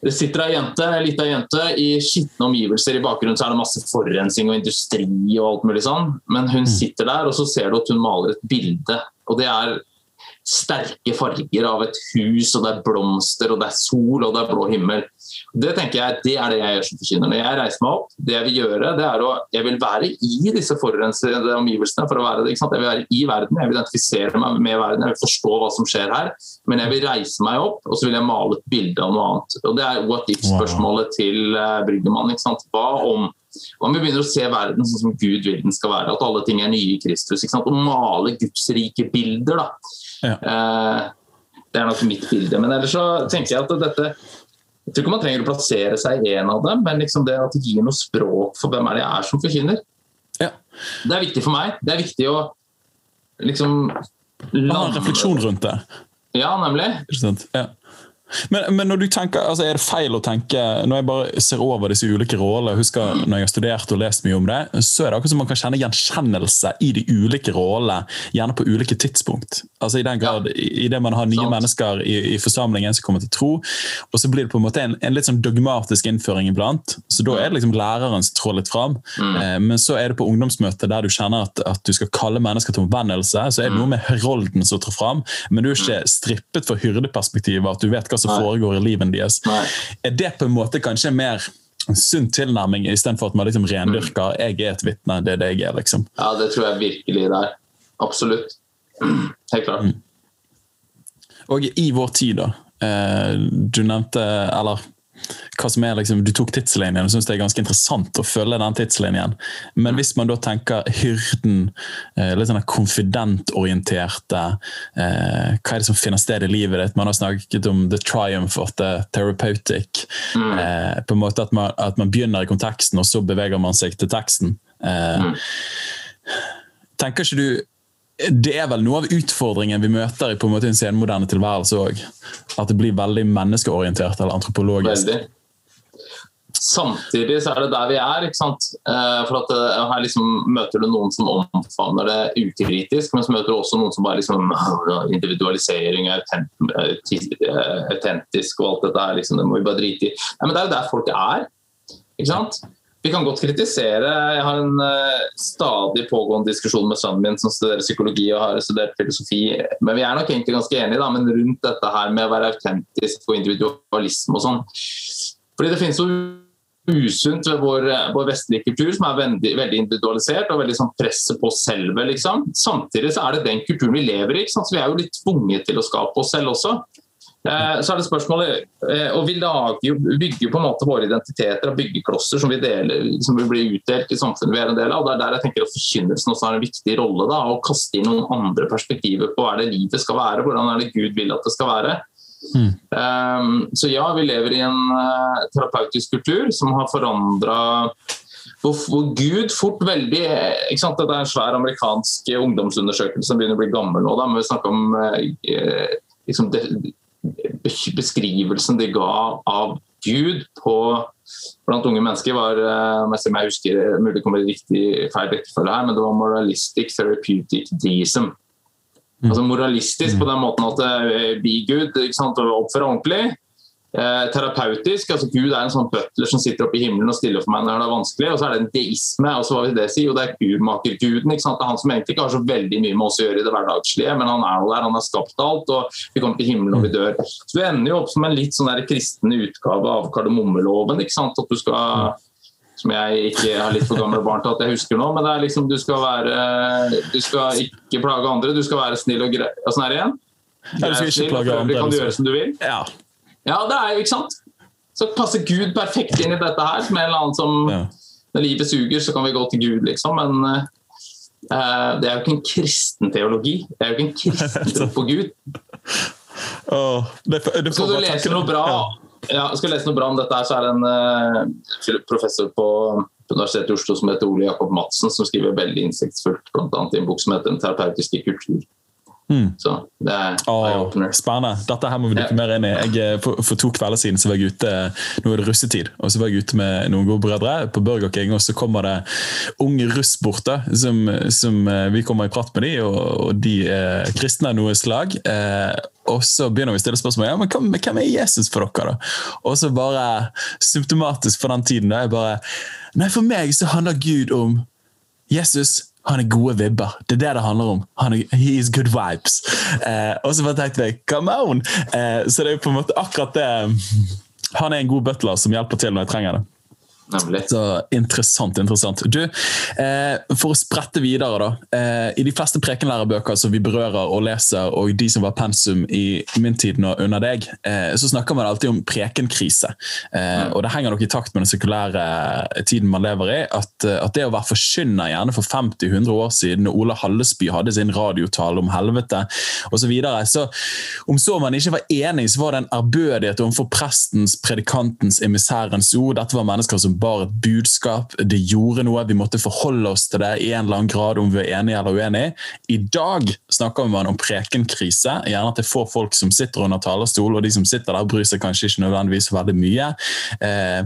Det sitter ei jente, ei lita jente i skitne omgivelser. I bakgrunnen så er det masse forurensning og industri og alt mulig sånn. Men hun mm. sitter der, og så ser du at hun maler et bilde. Og det er sterke farger av et hus, og det er blomster, og det er sol, og det er blå himmel. Det tenker jeg, det er det jeg gjør som forkynner. Når jeg reiser meg opp, det jeg vil gjøre, det er å Jeg vil være i disse forurensede omgivelsene for å være det. ikke sant? Jeg vil være i verden, jeg vil identifisere meg med verden, jeg vil forstå hva som skjer her. Men jeg vil reise meg opp, og så vil jeg male et bilde av noe annet. Og Det er what if-spørsmålet til uh, Bryggemann. ikke sant? Hva om om vi begynner å se verden sånn som Gud vil den skal være, at alle ting er nye i Kristus. ikke sant? Og male Guds rike bilder. da. Ja. Uh, det er nok mitt bilde. Men ellers så tenker jeg at dette jeg tror ikke man trenger å plassere seg i en av dem, men liksom det at det gir noe språk for hvem er det jeg er som forkynner. Ja. Det er viktig for meg. Det er viktig å liksom Ha en refleksjon rundt det. Ja, nemlig. Ja. Men, men, når du tenker, altså er det feil å tenke Når jeg bare ser over disse ulike rollene, husker når jeg har studert og lest mye om det, så er det akkurat som man kan kjenne gjenkjennelse i de ulike rollene, gjerne på ulike tidspunkt. Altså I den grad, ja. i, det man har nye Sant. mennesker i, i, forsamlingen som kommer til tro, og så blir det på en måte en, en litt sånn dogmatisk innføring iblant. Så da er det liksom læreren som trår litt fram. Mm. Eh, men så er det på ungdomsmøtet der du kjenner at, at du skal kalle mennesker til omvendelse, så er det mm. noe med herolden som trår fram, men du er ikke mm. strippet for hyrdeperspektivet, at du vet hva som foregår i livet deres. Nei. Er det på en måte kanskje mer en sunn tilnærming istedenfor at man liksom rendyrker mm. 'jeg er et vitne', det er det jeg er'? liksom? Ja, det tror jeg virkelig det er. Absolutt. *clears throat* Helt klart. Mm. Og i vår tid, da. Eh, du nevnte, eller hva som er liksom, Du tok tidslinjen og syns det er ganske interessant å følge den tidslinjen. Men hvis man da tenker hyrden, eh, litt sånn konfidentorienterte eh, Hva er det som finner sted i livet ditt? Man har snakket om the triumph of the therapeutic. Mm. Eh, på en måte at man, at man, begynner i konteksten, og så beveger man seg til teksten. Eh, mm. Tenker ikke du det er vel noe av utfordringen vi møter i på en måte en senmoderne tilværelse òg. At det blir veldig menneskeorientert eller antropologisk. Veldig. Samtidig så er det der vi er. ikke sant? Eh, for at eh, Her liksom møter du noen som omfavner det ukritisk, men så møter du også noen som bare liksom *laughs* individualisering er autentisk og alt dette her. Liksom, det må vi bare drite i. Nei, men Det er jo der folk er. ikke sant? Vi kan godt kritisere. Jeg har en uh, stadig pågående diskusjon med sønnen min som studerer psykologi og har studert filosofi. Men vi er nok egentlig ganske enige da, men rundt dette her med å være autentisk og individualisme og sånn. Fordi det finnes jo usunt ved vår, vår, vestlige kultur, som er veldig, veldig individualisert og veldig sånn presset på oss selve. Liksom. Samtidig så er det den kulturen vi lever i. Så vi er jo litt tvunget til å skape oss selv også. Eh, så er det spørsmålet, eh, og Vi lager, bygger på en måte våre identiteter av byggeklosser som vi, deler, som vi blir utdelt i samfunnet vi er en del av. Det er der jeg tenker at Forkynnelsen også har en viktig rolle. da, Å kaste inn noen andre perspektiver på hva er det livet skal være, hvordan er det Gud vil at det skal være. Mm. Um, så ja, vi lever i en uh, terapeutisk kultur som har forandra hvor, hvor, Gud fort veldig ikke sant, Dette er en svær amerikansk ungdomsundersøkelse som begynner å bli gammel nå. da, men vi snakker om uh, liksom, beskrivelsen de ga av Gud på, blant unge mennesker, var eh, jeg husker, mulig kommer riktig feil rekkefølge her, men det var moralistic therapeutic deism. Mm. Altså Moralistisk på den måten at be Gud, ikke sant, oppføre ordentlig. Eh, terapeutisk. altså Gud er en sånn butler som sitter oppe i himmelen og stiller for meg når det er vanskelig. Og så er det en deisme. og så hva vil det si? Jo, det er urmakerguden. ikke sant? Det er han som egentlig ikke har så veldig mye med oss å gjøre i det hverdagslige, men han er jo der, han har skapt alt, og vi kommer til himmelen når vi dør. Så vi ender jo opp som en litt sånn der kristen utgave av kardemommeloven. ikke sant? At du skal som jeg ikke har litt for gamle barn til at jeg husker nå, men det er liksom du skal være Du skal ikke plage andre, du skal være snill og grei. Åssen er det igjen? Du skal ikke plage andre. Kan du gjøre som du vil? Ja. Ja, det er jo ikke sant. Så passer Gud perfekt inn i dette her. Som en eller annen som ja. Når livet suger, så kan vi gå til Gud, liksom. Men uh, det er jo ikke en kristen teologi. Det er jo ikke en kristen *laughs* tro på Gud. Oh, det, det skal du lese noe bra ja. skal lese noe bra om dette, her, så er det en uh, professor på Universitetet i Oslo som heter Ole Jakob Madsen, som skriver veldig innsiktsfullt bl.a. i en bok som heter 'Den terapeutiske kultur'. Mm. Så det er oh, Spennende. Dette her må vi dykke mer inn i. Jeg, eh, for, for, to kvelder siden så var jeg ute nå er det russetid, og så var jeg ute med noen gode brødre på Burger King, og så kommer det unge russ bort da, som, som eh, vi kommer i prat med de, og, og de er kristne av noe slag. Eh, og så begynner vi å stille spørsmål ja, men hvem er Jesus for dere. da? Og så bare symptomatisk for den tiden. da, jeg bare, Nei, For meg så handler Gud om Jesus han er gode vibber. Det er det det handler om. Han er, he is good vibes. Eh, og så bare tenkte jeg come on! Eh, så det er på en måte akkurat det Han er en god butler som hjelper til når jeg trenger det. Nemlig. Så Interessant. interessant. Du, eh, For å sprette videre, da. Eh, I de fleste prekenlærebøker som vi berører og leser, og de som var pensum i min tid nå under deg, eh, så snakker man alltid om prekenkrise. Eh, mm. Og Det henger nok i takt med den sekulære tiden man lever i. At, at det å være forkynner gjerne for 50-100 år siden, og Ola Hallesby hadde sin radiotale om helvete osv. Så, videre, så om så man ikke var enig, så var det en ærbødighet overfor prestens, predikantens, emissærens ord. Dette var mennesker som bar et budskap, det gjorde noe, vi måtte forholde oss til det i en eller annen grad om vi var enige eller uenige. I dag snakker man om prekenkrise. Gjerne at det er få folk som sitter under talerstol, og de som sitter der, bryr seg kanskje ikke nødvendigvis veldig mye. Eh,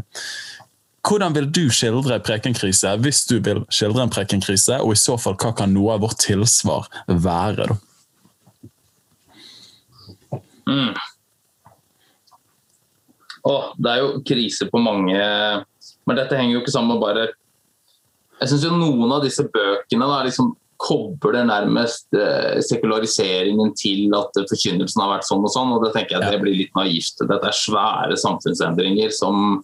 hvordan vil du skildre prekenkrise, hvis du vil skildre en prekenkrise? Og i så fall, hva kan noe av vårt tilsvar være? da? Mm. Oh, det er jo krise på mange men dette henger jo ikke sammen med bare Jeg syns jo noen av disse bøkene da, liksom kobler nærmest eh, sekulariseringen til at forkynnelsen har vært sånn og sånn, og det tenker jeg det blir litt naivt. Dette er svære samfunnsendringer som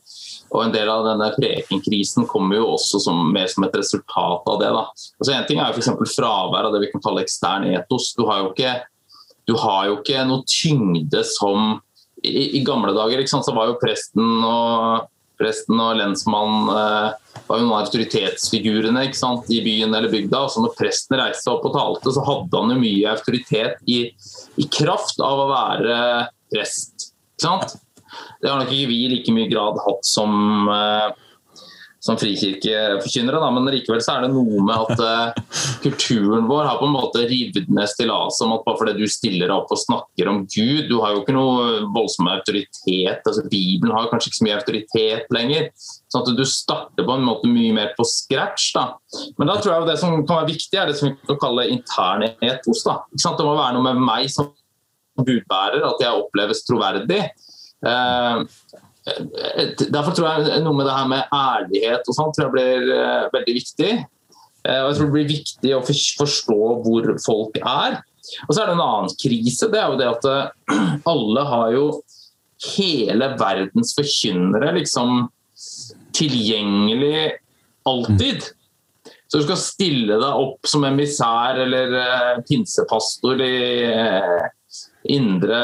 og En del av denne prekenkrisen kommer jo også som, mer som et resultat av det. da. Altså En ting er jo f.eks. fravær av det vi kan kalle ekstern etos. Du har jo ikke, du har jo ikke noe tyngde som i, i, gamle dager sant, så var jo presten og, presten og lensmannen eh, var jo noen av autoritetsfigurene sant, i byen eller bygda. og så Når presten reiste seg opp og talte, så hadde han jo mye autoritet i, i kraft av å være prest. Det har nok ikke vi i like mye grad hatt som eh, som frikirkeforkynnere, men likevel så er det noe med at uh, *laughs* kulturen vår har på en måte revet ned stillaset om at bare fordi du stiller opp og snakker om Gud, du har jo ikke noe voldsom autoritet. altså Bibelen har kanskje ikke så mye autoritet lenger. sånn at Du starter på en måte mye mer på scratch. da. Men da tror jeg det som kan være viktig, er det som vi kan kalle intern etos. da. Det må være noe med meg som budbærer, at jeg oppleves troverdig. Uh, Derfor tror jeg noe med det her med ærlighet og sånt tror jeg blir uh, veldig viktig. Uh, og jeg tror det blir viktig å forstå hvor folk er. Og så er det en annen krise. Det er jo det at uh, *clears throat* alle har jo hele verdens forkynnere liksom tilgjengelig alltid. Så du skal stille deg opp som emissær eller pinsepastor i indre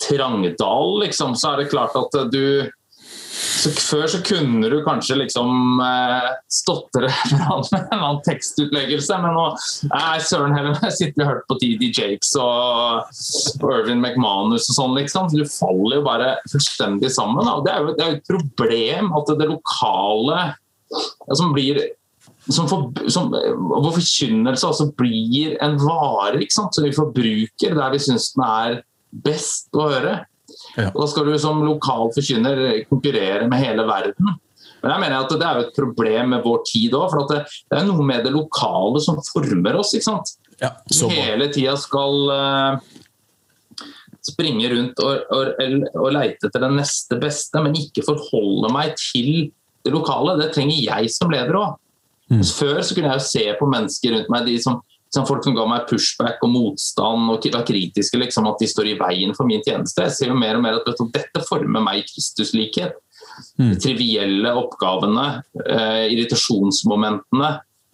Trangdal, liksom, så er det klart at du så Før så kunne du kanskje liksom eh, stotre fram *laughs* med en annen tekstutleggelse, men nå er søren heller *laughs* jeg sitter og hørt på TD Jakes og Irvin McManus og sånn, liksom. Så Du faller jo bare fullstendig sammen. Da. Det er jo det er et problem at det lokale som blir som, for, som Hvor forkynnelse altså blir en vare ikke sant? som vi forbruker der vi syns den er best å høre. Ja. Da skal du som lokal forkynner konkurrere med hele verden. Men jeg mener at det er jo et problem med vår tid òg. For det, er noe med det lokale som former oss. ikke sant? Ja, Hele tida skal uh, springe rundt og, og, og, leite etter den neste beste, men ikke forholde meg til det lokale. Det trenger jeg som leder òg. Mm. Før så kunne jeg jo se på mennesker rundt meg, de som som folk som ga meg pushback og motstand og var kritiske, liksom, at de står i veien for min tjeneste. Jeg ser jo mer og mer at dette former meg i Kristuslikhet. Mm. De trivielle oppgavene, eh, irritasjonsmomentene.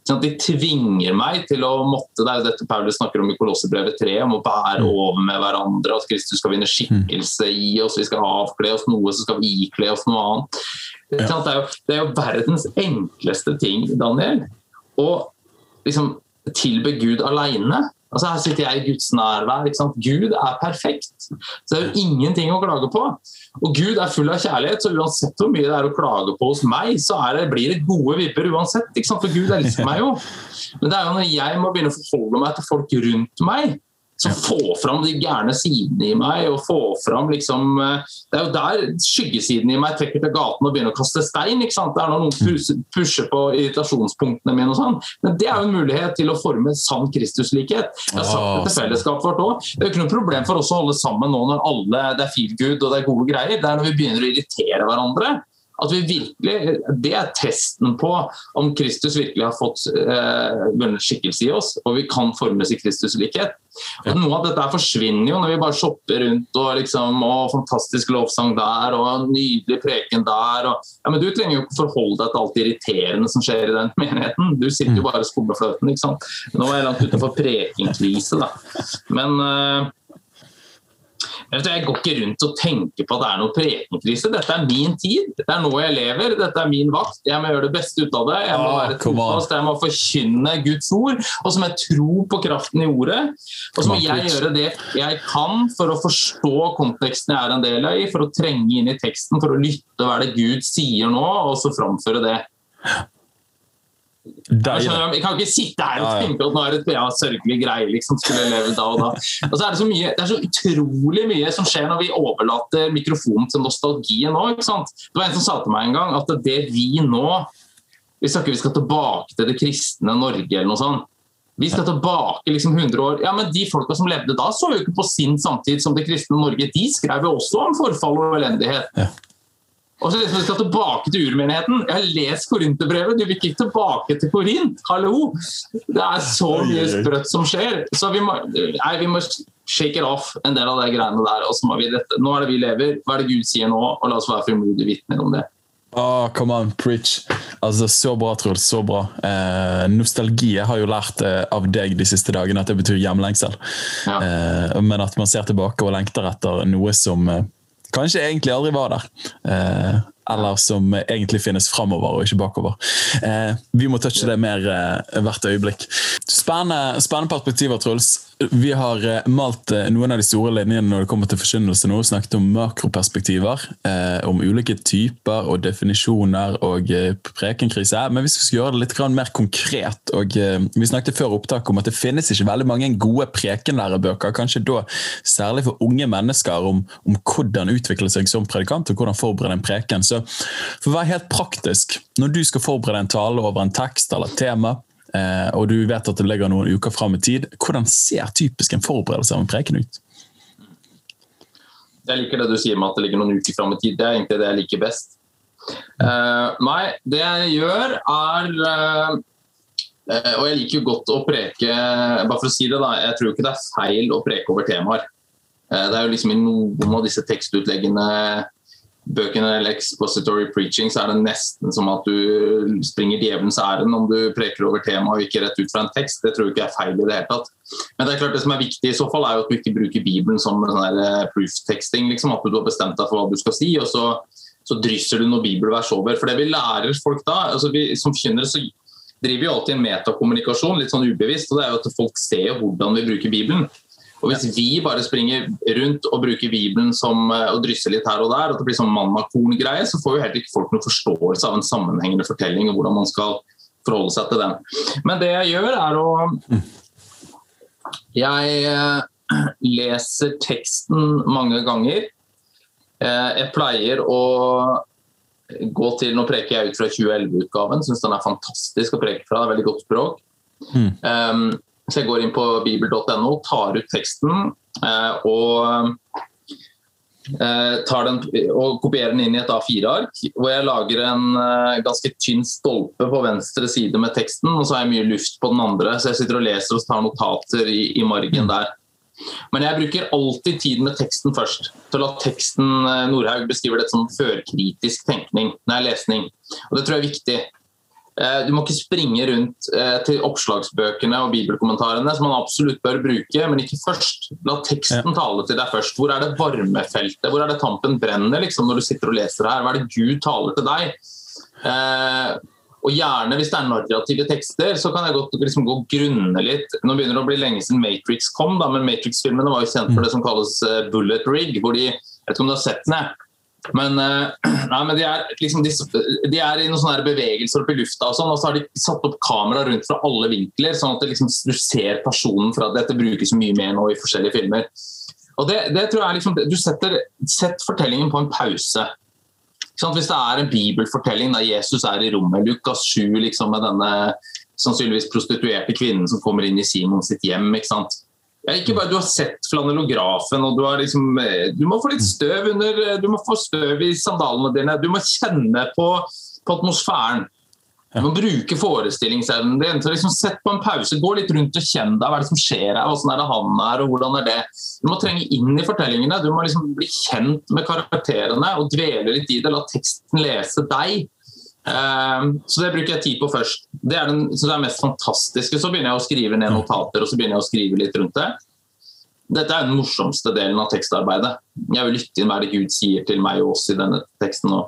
Sånn de tvinger meg til å måtte Det er jo dette Paulus snakker om i Kolossebrevet 3, om å bære mm. over med hverandre, at Kristus skal vinne skikkelse i oss, vi skal avkle oss noe, så skal vi ikle oss noe annet. Ja. Det, er jo, det er jo verdens enkleste ting, Daniel. Og liksom tilbe Gud alene. Altså Her sitter jeg i Guds nærvær. Gud er perfekt. Så det er jo ingenting å klage på. Og Gud er full av kjærlighet, så uansett hvor mye det er å klage på hos meg, så det, blir det gode vipper uansett. For Gud elsker meg jo. Men det er jo når jeg må begynne å forholde meg til folk rundt meg, så få fram de gærne sidene i meg. og få fram liksom, eh, Det er jo der skyggesiden i meg trekker til gaten og begynner å kaste stein. ikke sant? Det er når noen pusher på irritasjonspunktene mine. og sånn, Men det er jo en mulighet til å forme sann Kristuslikhet. Jeg har sagt det til fellesskapet vårt òg. Det er jo ikke noe problem for oss å holde sammen nå når alle, det er feel good og det er gode greier. Det er når vi begynner å irritere hverandre. At vi virkelig, Det er testen på om Kristus virkelig har fått eh, skikkelse i oss, og vi kan formes i Kristuslikhet. Og Noe av dette forsvinner jo når vi bare shopper rundt og liksom, og fantastisk lovsang der og nydelig preken der. Og, ja, men Du trenger jo ikke forholde deg til alt det irriterende som skjer i den *laughs* menigheten. Du sitter jo mm. bare og skummer fløten. ikke sant? Nå er jeg langt utenfor prekenkrise, da. Men uh, jeg går ikke rundt og tenker på at det er noe prekenkrise. Dette er min tid. Dette er nå jeg lever. Dette er min vakt. Jeg må gjøre det beste ut av det. Jeg må ah, være trofast. Jeg må forkynne Guds ord. Og så må jeg tro på kraften i ordet. Og så må jeg gjøre det jeg kan for å forstå konteksten jeg er en del av, for å trenge inn i teksten, for å lytte hva det Gud sier nå, og så framføre det. Jeg kan ikke sitte her og tenke at nå er det ja, sørgelig greie liksom, skulle leve da og da. Og så er det, så mye, det er så utrolig mye som skjer når vi overlater mikrofonen til nostalgien nå. ikke sant? Det var en som sa til meg en gang at det vi nå Vi snakker vi skal tilbake til det kristne Norge eller noe sånt. Vi skal tilbake liksom 100 år. Ja, men De folka som levde da, så jo ikke på sin samtid som det kristne Norge. De skrev jo også om forfall og elendighet. Ja. Og så liksom, vi skal tilbake til urmenigheten. Jeg har lest Korinterbrevet, du vil ikke tilbake til Korint! Hallo! Det er så mye sprøtt som skjer. Så vi må, nei, vi må shake it off en del av de greiene der. Og så må vi dette. Nå er det vi lever, hva er det Gud sier nå? Og la oss være frimodige vitner om det. Oh, come on, preach. Altså, Så bra, Truls. Så bra. Eh, nostalgi jeg har jo lært eh, av deg de siste dagene at det betyr hjemlengsel. Ja. Eh, men at man ser tilbake og lengter etter noe som eh, kanskje egentlig aldri var der. Eh, eller som egentlig finnes framover og ikke bakover. Eh, vi må touche det mer eh, hvert øyeblikk. Spennende, spennende perspektiver, Truls. Vi har eh, malt eh, noen av de store linjene når det kommer til forkynnelse nå. Snakket om makroperspektiver, eh, om ulike typer og definisjoner og eh, prekenkrise. Men vi skal gjøre det litt mer konkret og Vi snakket før opptak om at det finnes ikke veldig mange gode prekenlærebøker, kanskje da særlig for unge mennesker, om, om hvordan utvikle seg som predikant og hvordan forberede en preken. Så for å være helt praktisk, når du skal forberede en tale over en tekst eller tema, eh, og du vet at det ligger noen uker fram i tid, hvordan ser typisk en forberedelse av en preken ut? Jeg liker det du sier med at det ligger noen uker fram i tid. Det er egentlig det jeg liker best. Uh, nei, det jeg gjør, er uh, Og jeg liker jo godt å preke Bare for å si det, da. Jeg tror ikke det er feil å preke over temaer. det er jo liksom I noen av disse tekstutleggene bøkene eller expository preaching, så er det nesten som at du springer djevelens ærend om du preker over temaet og ikke rett ut fra en tekst. Det tror jeg ikke er feil i det hele tatt. Men det er klart det som er viktig i så fall, er jo at du ikke bruker Bibelen som sånn eh, proof-teksting. Liksom, at du har bestemt deg for hva du skal si, og så, så drysser du noe bibelvers over. For det vi lærer folk da, altså vi, som kjønner, så driver vi alltid en metakommunikasjon, litt sånn ubevisst. og det er jo at Folk ser hvordan vi bruker Bibelen. Og Hvis vi bare springer rundt og bruker Bibelen som, eh, og drysser litt her og der, at det blir sånn mannakorn-greie, så får jo heller ikke folk noen forståelse av en sammenhengende fortelling og hvordan man skal forholde seg til den. Men det jeg gjør, er å Jeg eh, leser teksten mange ganger. Eh, jeg pleier å gå til Nå preker jeg ut fra 2011-utgaven, syns den er fantastisk å preke fra. Det er veldig godt språk. Mm. Um, så jeg går inn på bibel.no, tar ut teksten eh, og, eh, den, og kopierer den inn i et A4-ark. Hvor jeg lager en eh, ganske tynn stolpe på venstre side med teksten, og så har jeg mye luft på den andre. Så jeg sitter og leser og tar notater i, i margen der. Men jeg bruker alltid tid med teksten først. Til at teksten Nordhaug beskriver det som førkritisk tenkning. Nei, lesning. Og Det tror jeg er viktig. Eh, du må ikke springe rundt eh, til oppslagsbøkene og bibelkommentarene, som man absolutt bør bruke, men ikke først. La teksten tale til deg først. Hvor er det varmefeltet? Hvor er det tampen brenner liksom, når du sitter og leser her? Hva er det Gud taler til deg? Eh, og gjerne Hvis det er narrative tekster, så kan jeg godt liksom, gå grunne litt. Nå begynner det å bli lenge siden Matrix kom, da, men Matrix-filmene var jo kjent for det som kalles bullet rig. hvor de, jeg vet ikke om du har sett den, men, eh, *clears throat* nei, men de, er, liksom, de, de, er, i noen sånne bevegelser oppe i lufta, og sånn, og så har de satt opp kamera rundt fra alle vinkler, sånn at liksom, du ser personen fra Dette brukes mye mer nå i forskjellige filmer. Og det, det tror jeg er liksom, Du setter sett fortellingen på en pause. Hvis det er en bibelfortelling der Jesus er i rommet, Lukas 7 liksom, med denne sannsynligvis prostituerte kvinnen som kommer inn i Simon sitt hjem. ikke sant? Ikke bare Du har sett flanellografen, og du, liksom, eh, du må få litt støv under eh, Du må få støv i sandalene dine. Du må kjenne på, på atmosfæren. Du må bruke forestillingsevnen din. så liksom Sett på en pause, gå litt rundt og kjenn deg. Hva er det som skjer her? Hvordan er det han er, og hvordan er det? Du må trenge inn i fortellingene. Du må liksom bli kjent med karakterene og dvele litt i det. La teksten lese deg. Ehm, så det bruker jeg tid på først. Det er, den, det er mest fantastiske. Så begynner jeg å skrive ned notater og så begynner jeg å skrive litt rundt det. Dette er den morsomste delen av tekstarbeidet. Jeg vil lytte inn hva det Gud sier til meg og oss i denne teksten nå.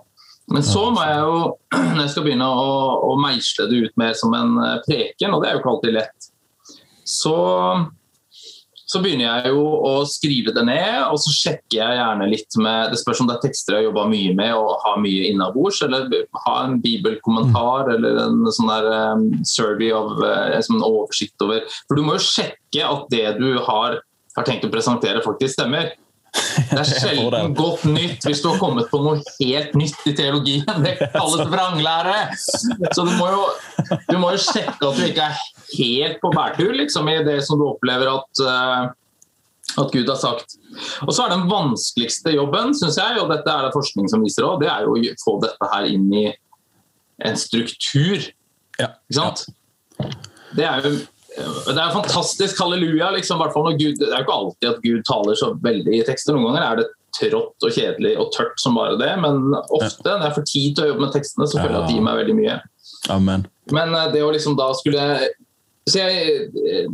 Men så må jeg jo, *clears throat* når jeg skal begynne å, å meisle det ut mer som en eh, preken, og det er jo ikke alltid lett, så så begynner jeg jo å skrive det ned, og så sjekker jeg gjerne litt med Det spørs om det er tekster jeg har jobba mye med og har mye innabords, eller ha en bibelkommentar mm. eller en sånn der um, survey av uh, en oversikt over For du må jo sjekke at det du har, har tenkt å presentere, faktisk stemmer. *laughs* Det er sjelden godt nytt hvis du har kommet på noe helt nytt i teologien. Det kalles vranglære. Så du må, jo, du må jo sjekke at du ikke er helt på bærtur liksom, i det som du opplever at, uh, at Gud har sagt. Og så er Den vanskeligste jobben, syns jeg, og dette er det forskning som viser òg, det er jo å få dette her inn i en struktur. Ja. Ikke sant? Det er jo det er fantastisk halleluja. Liksom, Gud, det er jo ikke alltid at Gud taler så veldig i tekster. Noen ganger er det trått og kjedelig og tørt som bare det, men ofte når jeg får tid til å jobbe med tekstene, så føler jeg at de gir meg veldig mye. Amen. Men eh, det å liksom da skulle så jeg eh,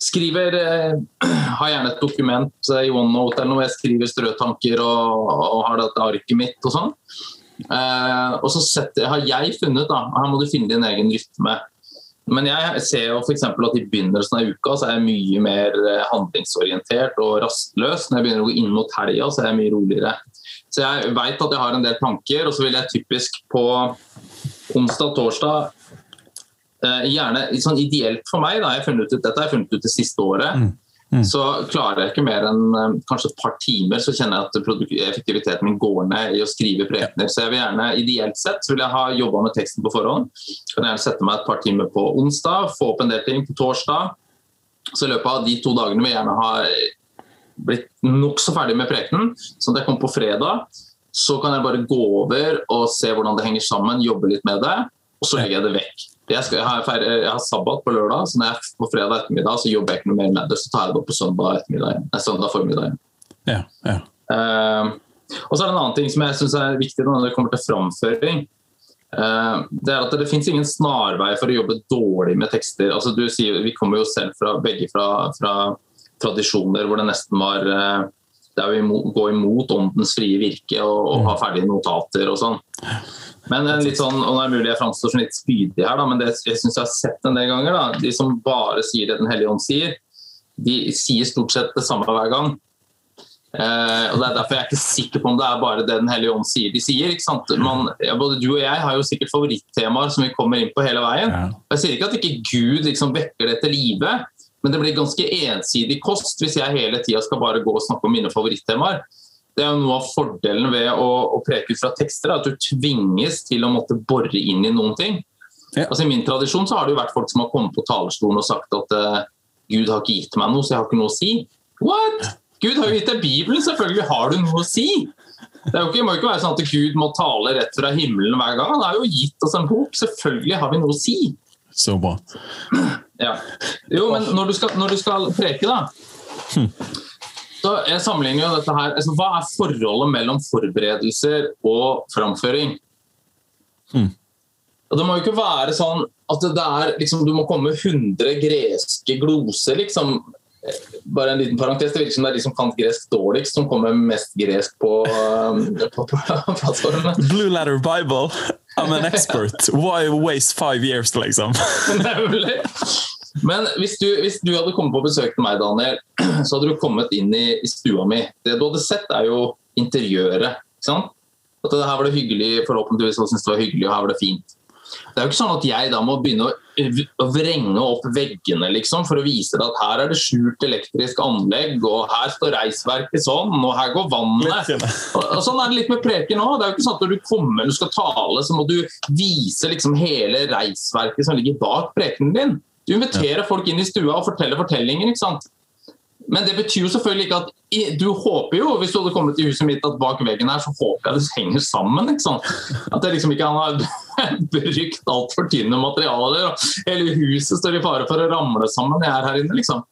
skriver eh, *clears throat* Har gjerne et dokument i OneNote eller noe jeg skriver strøtanker og, og har dette arket mitt og sånn. Eh, og så setter, har jeg funnet da, Her må du finne din egen rytme. Men jeg ser jo f.eks. at i begynnelsen av uka så er jeg mye mer handlingsorientert og rastløs. Når jeg begynner å gå inn mot helga, så er jeg mye roligere. Så jeg veit at jeg har en del tanker, og så vil jeg typisk på onsdag-torsdag Eh, gjerne sånn ideelt for meg, da, jeg funnet ut, dette har jeg funnet ut det siste året, mm. Mm. så klarer jeg ikke mer enn eh, kanskje et par timer, så kjenner jeg at effektiviteten min går ned i å skrive prekener. Så jeg vil gjerne, ideelt sett, så vil jeg ha jobba med teksten på forhånd. Kan jeg gjerne sette meg et par timer på onsdag, få opp en del ting på torsdag. Så i løpet av de to dagene vil jeg gjerne ha blitt nokså ferdig med prekenen, sånn at jeg kommer på fredag. Så kan jeg bare gå over og se hvordan det henger sammen, jobbe litt med det, og så legger jeg det vekk. Jeg, skal, jeg, har, jeg, har, sabbat på lørdag, så når jeg på fredag ettermiddag så jobber jeg ikke noe mer med det. Så tar jeg det opp på søndag, ettermiddag, nei, søndag formiddag. Ja, ja. Uh, og så er det en annen ting som jeg syns er viktig når det kommer til framføring. Uh, det er at det finnes ingen snarvei for å jobbe dårlig med tekster. Altså, du sier, vi kommer jo selv fra, begge fra, fra tradisjoner hvor det nesten var uh, der vi går imot åndens frie virke og, og har ferdige notater og sånn. Men en litt sånn, og det er mulig jeg framstår som litt spydig her, da, men det jeg syns jeg har sett en del ganger, da, de som bare sier det Den hellige ånd sier, de sier stort sett det samme hver gang. Eh, og det er Derfor jeg er ikke sikker på om det er bare det Den hellige ånd sier de sier. ikke sant? Man, ja, både du og jeg har jo sikkert favorittemaer som vi kommer inn på hele veien. Og Jeg sier ikke at ikke Gud liksom vekker det til live, men det blir ganske ensidig kost hvis jeg hele tida skal bare gå og snakke om mine favorittemaer det er jo noe av fordelen ved å, å preke ut fra tekster, at du tvinges til å måtte bore inn i noen ting. Ja. Altså I min tradisjon så har det jo vært folk som har kommet på talerstolen og sagt at uh, Gud har ikke gitt meg noe, så jeg har ikke noe å si. What? Gud har jo gitt deg Bibelen, selvfølgelig har du noe å si! Det, jo ikke, må jo ikke være sånn at Gud må tale rett fra himmelen hver gang. Han har jo gitt oss en bok, selvfølgelig har vi noe å si. Så bra. Ja. Jo, men når du skal, når du skal preke, da hm. Så jeg sammenligner jo dette her, altså, Hva er forholdet mellom forberedelser og framføring? Mm. Og det må jo ikke være sånn at det er, liksom, du må komme med 100 greske gloser. liksom. Bare en liten parentes, Det virker som det er de som kan gresk dårligst, som kommer mest gresk på, på, på, på plattformen. Blue Letter Bible. I'm an expert. Why waste five years, liksom? *laughs* Men hvis du, hvis du, hadde kommet på besøk til meg, Daniel, *clears throat* så hadde du kommet inn i, i stua mi. Det du hadde sett, er jo interiøret. At her var det hyggelig, Forhåpentligvis syntes det var hyggelig, og her var det fint. Det er jo ikke sånn at jeg da må begynne å, vrenge opp veggene liksom, for å vise deg at her er det skjult elektrisk anlegg, og her står reisverket sånn, og her går vannet. Og, og Sånn er det litt med preken òg. Det er jo ikke sånn at når du kommer og skal tale, så må du vise liksom hele reisverket som ligger bak prekenen din. Du inviterer folk inn i stua og forteller fortellinger. ikke sant? Men det betyr jo selvfølgelig ikke at Du håper jo, hvis du hadde kommet til huset mitt, at bak veggen her, så håper jeg det henger sammen. ikke sant? At det liksom ikke har *laughs* brukt altfor tynne materialer, og hele huset står i fare for å ramle sammen. Jeg er her inne, liksom.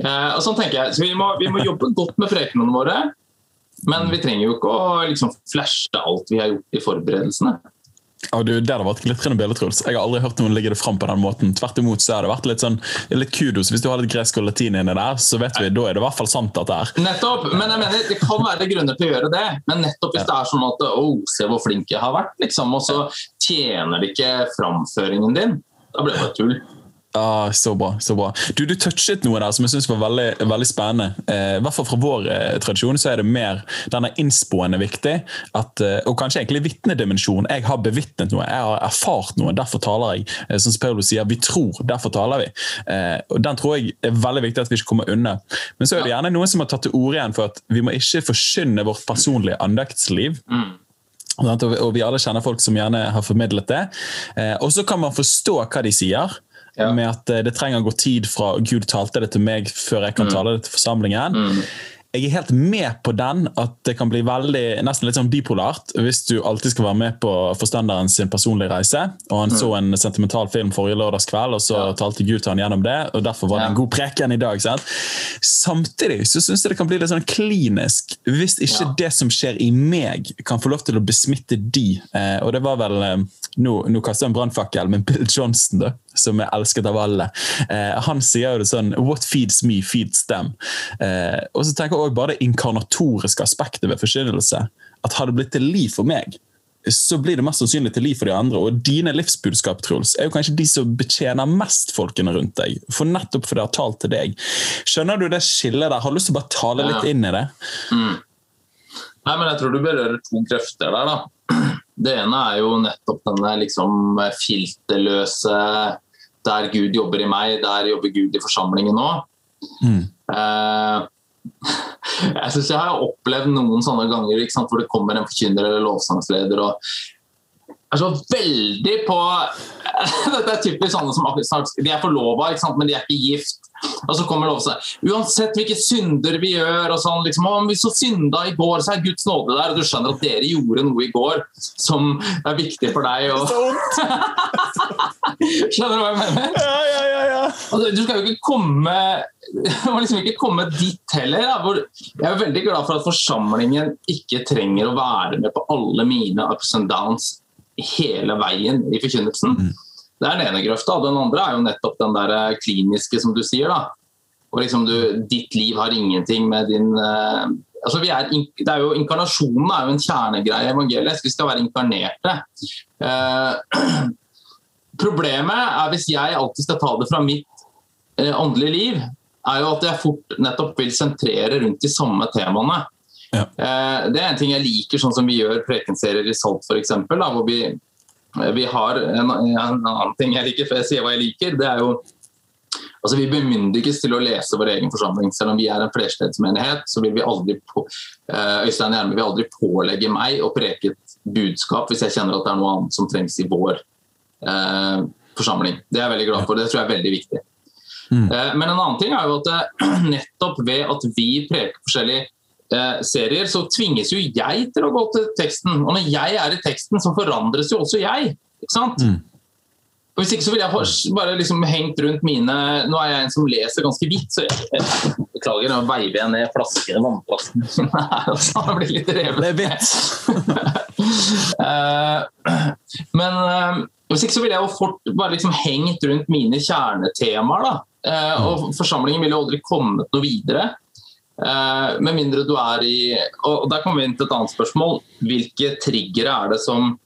Eh, og sånn tenker jeg. Så vi må, vi må jobbe godt med prekenene våre. Men vi trenger jo ikke å liksom flashe alt vi har gjort i forberedelsene. Og du, Det hadde vært glitrende bilde, Truls. Jeg har aldri hørt noen legge det fram på den måten. Tvert imot så har det vært litt sånn, litt kudos. Hvis du har litt gresk og latin inni der, så vet vi, da er det i hvert fall sant at det er. Nettopp, men jeg mener, Det kan være grunner til å gjøre det, men nettopp hvis det er sånn at oh, se hvor flink jeg har vært, liksom, og så tjener det ikke framføringen din, da blir det bare tull. Ah, så bra. så bra. Du, du touchet noe der som jeg synes var veldig, veldig spennende. Eh, I hvert fall fra vår eh, tradisjon så er det mer denne innspoende viktig. At, eh, og kanskje egentlig vitnedimensjonen. Jeg har bevitnet noe, jeg har erfart noe, derfor taler jeg. Eh, som Paulo sier, vi tror, derfor taler vi. Eh, og Den tror jeg er veldig viktig at vi ikke kommer unna. Men så er det gjerne noen som har tatt til orde igjen for at vi må ikke forkynne vårt personlige andaktsliv. Mm. Og vi alle kjenner folk som gjerne har formidlet det. Eh, og så kan man forstå hva de sier. Ja. Med at eh, det trenger å gå tid fra Gud talte det til meg før jeg kan mm. tale det til forsamlingen. Mm jeg er helt med på den, at det kan bli veldig, nesten litt sånn bipolart hvis du alltid skal være med på forstanderen sin personlige reise. og Han så en sentimental film forrige lørdagskveld, og så ja. talte Gud til han gjennom det. og Derfor var det en god preken i dag. Sant? Samtidig så syns jeg det kan bli litt sånn klinisk hvis ikke ja. det som skjer i meg, kan få lov til å besmitte de. Eh, og det var vel eh, Nå, nå kaster jeg en brannfakkel, men Bill Johnson, da som er elsket av alle. Eh, han sier jo det sånn What feeds me, feeds them. Eh, og så tenker jeg også bare det inkarnatoriske aspektet ved forkynnelse. At har det blitt til liv for meg, så blir det mest sannsynlig til liv for de andre. Og dine livsbudskap Truls, er jo kanskje de som betjener mest folkene rundt deg. For nettopp fordi det har talt til deg. Skjønner du det skillet der? Har du lyst til å bare tale litt inn i det? Mm. Nei, men Jeg tror du berører to krefter der. da. Det ene er jo nettopp denne liksom filterløse Der Gud jobber i meg, der jobber Gud i forsamlingen nå. Mm. Eh, *laughs* jeg synes jeg har opplevd noen sånne ganger sant, hvor det kommer en forkynner eller lovsangsleder og er så veldig på *laughs* Dette er typisk sånne som de er forlova, men de er ikke gift. Og så kommer det også Uansett hvilke synder vi gjør, og sånn, liksom, om vi så synda i går, så er Guds nåde der. Og du skjønner at dere gjorde noe i går som er viktig for deg. Og... *laughs* skjønner du hva jeg mener? Ja, ja, ja, ja. Altså, du skal jo ikke komme må liksom ikke komme dit heller. Da, jeg er veldig glad for at forsamlingen ikke trenger å være med på alle mine ups and downs hele veien i forkynnelsen. Mm. Det er den ene grøfta. Den andre er jo nettopp den der eh, kliniske, som du sier. da. Og liksom du, Ditt liv har ingenting med din uh, altså vi er, det er jo, Inkarnasjonen er jo en kjernegreie i evangeliet. Vi skal være inkarnerte. Uh, *clears throat* problemet er hvis jeg alltid skal ta det fra mitt uh, åndelige liv, er jo at jeg fort nettopp vil sentrere rundt de samme temaene. Ja. det er en ting jeg liker, sånn som vi gjør prekenserier i Salt f.eks. Hvor vi vi har en, en, annen ting jeg liker, før jeg sier hva jeg liker. det er jo Altså, Vi bemyndiges til å lese vår egen forsamling. Selv om vi er en flerstedsmenighet, så vil vi aldri på, uh, Øystein Gjerme vil aldri pålegge meg å preke et budskap hvis jeg kjenner at det er noe annet som trengs i vår uh, forsamling. Det er jeg veldig glad for. Det tror jeg er veldig viktig. Mm. Uh, men en annen ting er jo at *clears throat* nettopp ved at vi preker forskjellig eh, serier, så tvinges jo jeg til å gå til teksten. Og når jeg er i teksten, så forandres jo også jeg. ikke sant? Mm. Og Hvis ikke så ville jeg bare liksom hengt rundt mine Nå er jeg en som leser ganske vidt, så jeg, beklager, nå veiver jeg ned flaskene, vannflasken. *laughs* så det blir litt revet. Det er vidt. uh, *laughs* men uh, hvis ikke så ville jeg jo fort bare liksom hengt rundt mine kjernetemaer. da. Uh, og forsamlingen ville jo aldri kommet noe videre. Eh, med mindre du er i Og der kommer vi inn til et annet spørsmål. Hvilke triggere er det som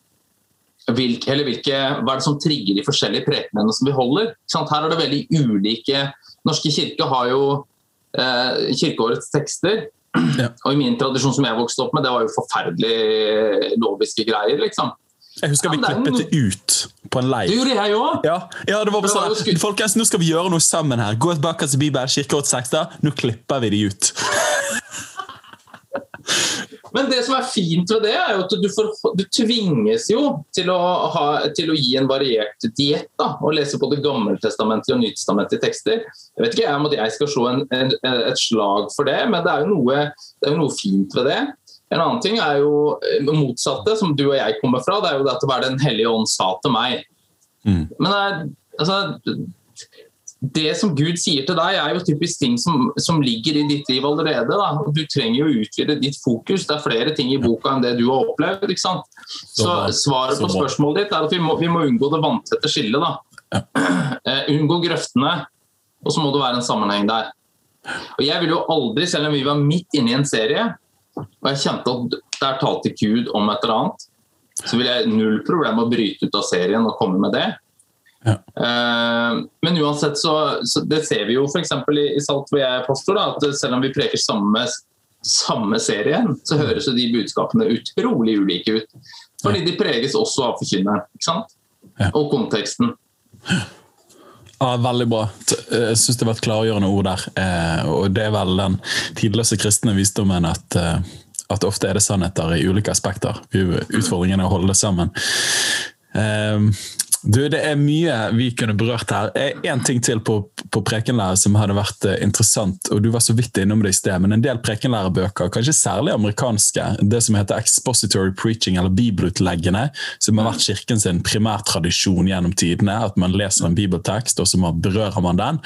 hvilke, eller hvilke, Hva er det som trigger de forskjellige prekenene som vi holder? Her er det veldig ulike Norske kirke har jo eh, kirkeårets tekster. Ja. Og i min tradisjon som jeg vokste opp med, det var jo forferdelig loviske greier. liksom. Jeg husker vi klippet det ut på en leir. Det gjorde jeg òg! Ja, ja, det var bare sånn, Folkens, nå skal vi gjøre noe sammen her. Gå tilbake til Bibelen, kirkeåret 6. Nå klipper vi de ut. *laughs* Men det som er fint ved det, er jo at du, får, du tvinges jo til å, ha, til å, gi en variert diett. Og lese både Gammeltestamentlige og Nytestamentlige tekster. Jeg vet ikke om at jeg skal slå en, en, et slag for det, men det er jo noe, det er noe fint ved det. En annen ting er jo det eh, motsatte, som du og jeg kommer fra. Det er jo det at hva Den hellige ånd sa til meg. Mm. Men det, er, altså, det som Gud sier til deg, er jo typisk ting som, som ligger i ditt liv allerede. Da. Du trenger jo å utvide ditt fokus. Det er flere ting i boka enn det du har opplevd. ikke sant? Så, svaret på spørsmålet ditt er at vi må, vi må unngå det vanntette skillet. da. Ja. Uh, *clears throat* unngå grøftene, og så må det være en sammenheng der. Og Jeg vil jo aldri, selv om vi var midt inne i en serie, og jeg kjente at der talte Gud om et eller annet. Så ville jeg null problem å bryte ut av serien og komme med det. Ja. Uh, men uansett så, så, Det ser vi jo f.eks. i, i Salt hvor jeg er pastor, da, at selv om vi preker samme, samme serien, så høres jo de budskapene utrolig ulike ut. Fordi de preges også av forkynneren ja. og konteksten. Ja, Veldig bra. Eh, jeg syns det var et klargjørende ord der. Eh, og det er vel den tidløse kristne visdommen at, eh, at ofte er det sannheter i ulike aspekter. Utfordringen er å holde det sammen. Du, Det er mye vi kunne berørt her. En ting til på, på prekenlære som hadde vært eh, interessant. og Du var så vidt innom det i sted, men en del prekenlærebøker, kanskje særlig amerikanske, det som heter expository preaching, eller bibelutleggene, som har vært kirken sin primærtradisjon gjennom tidene. At man leser en bibeltekst, og så berører man den.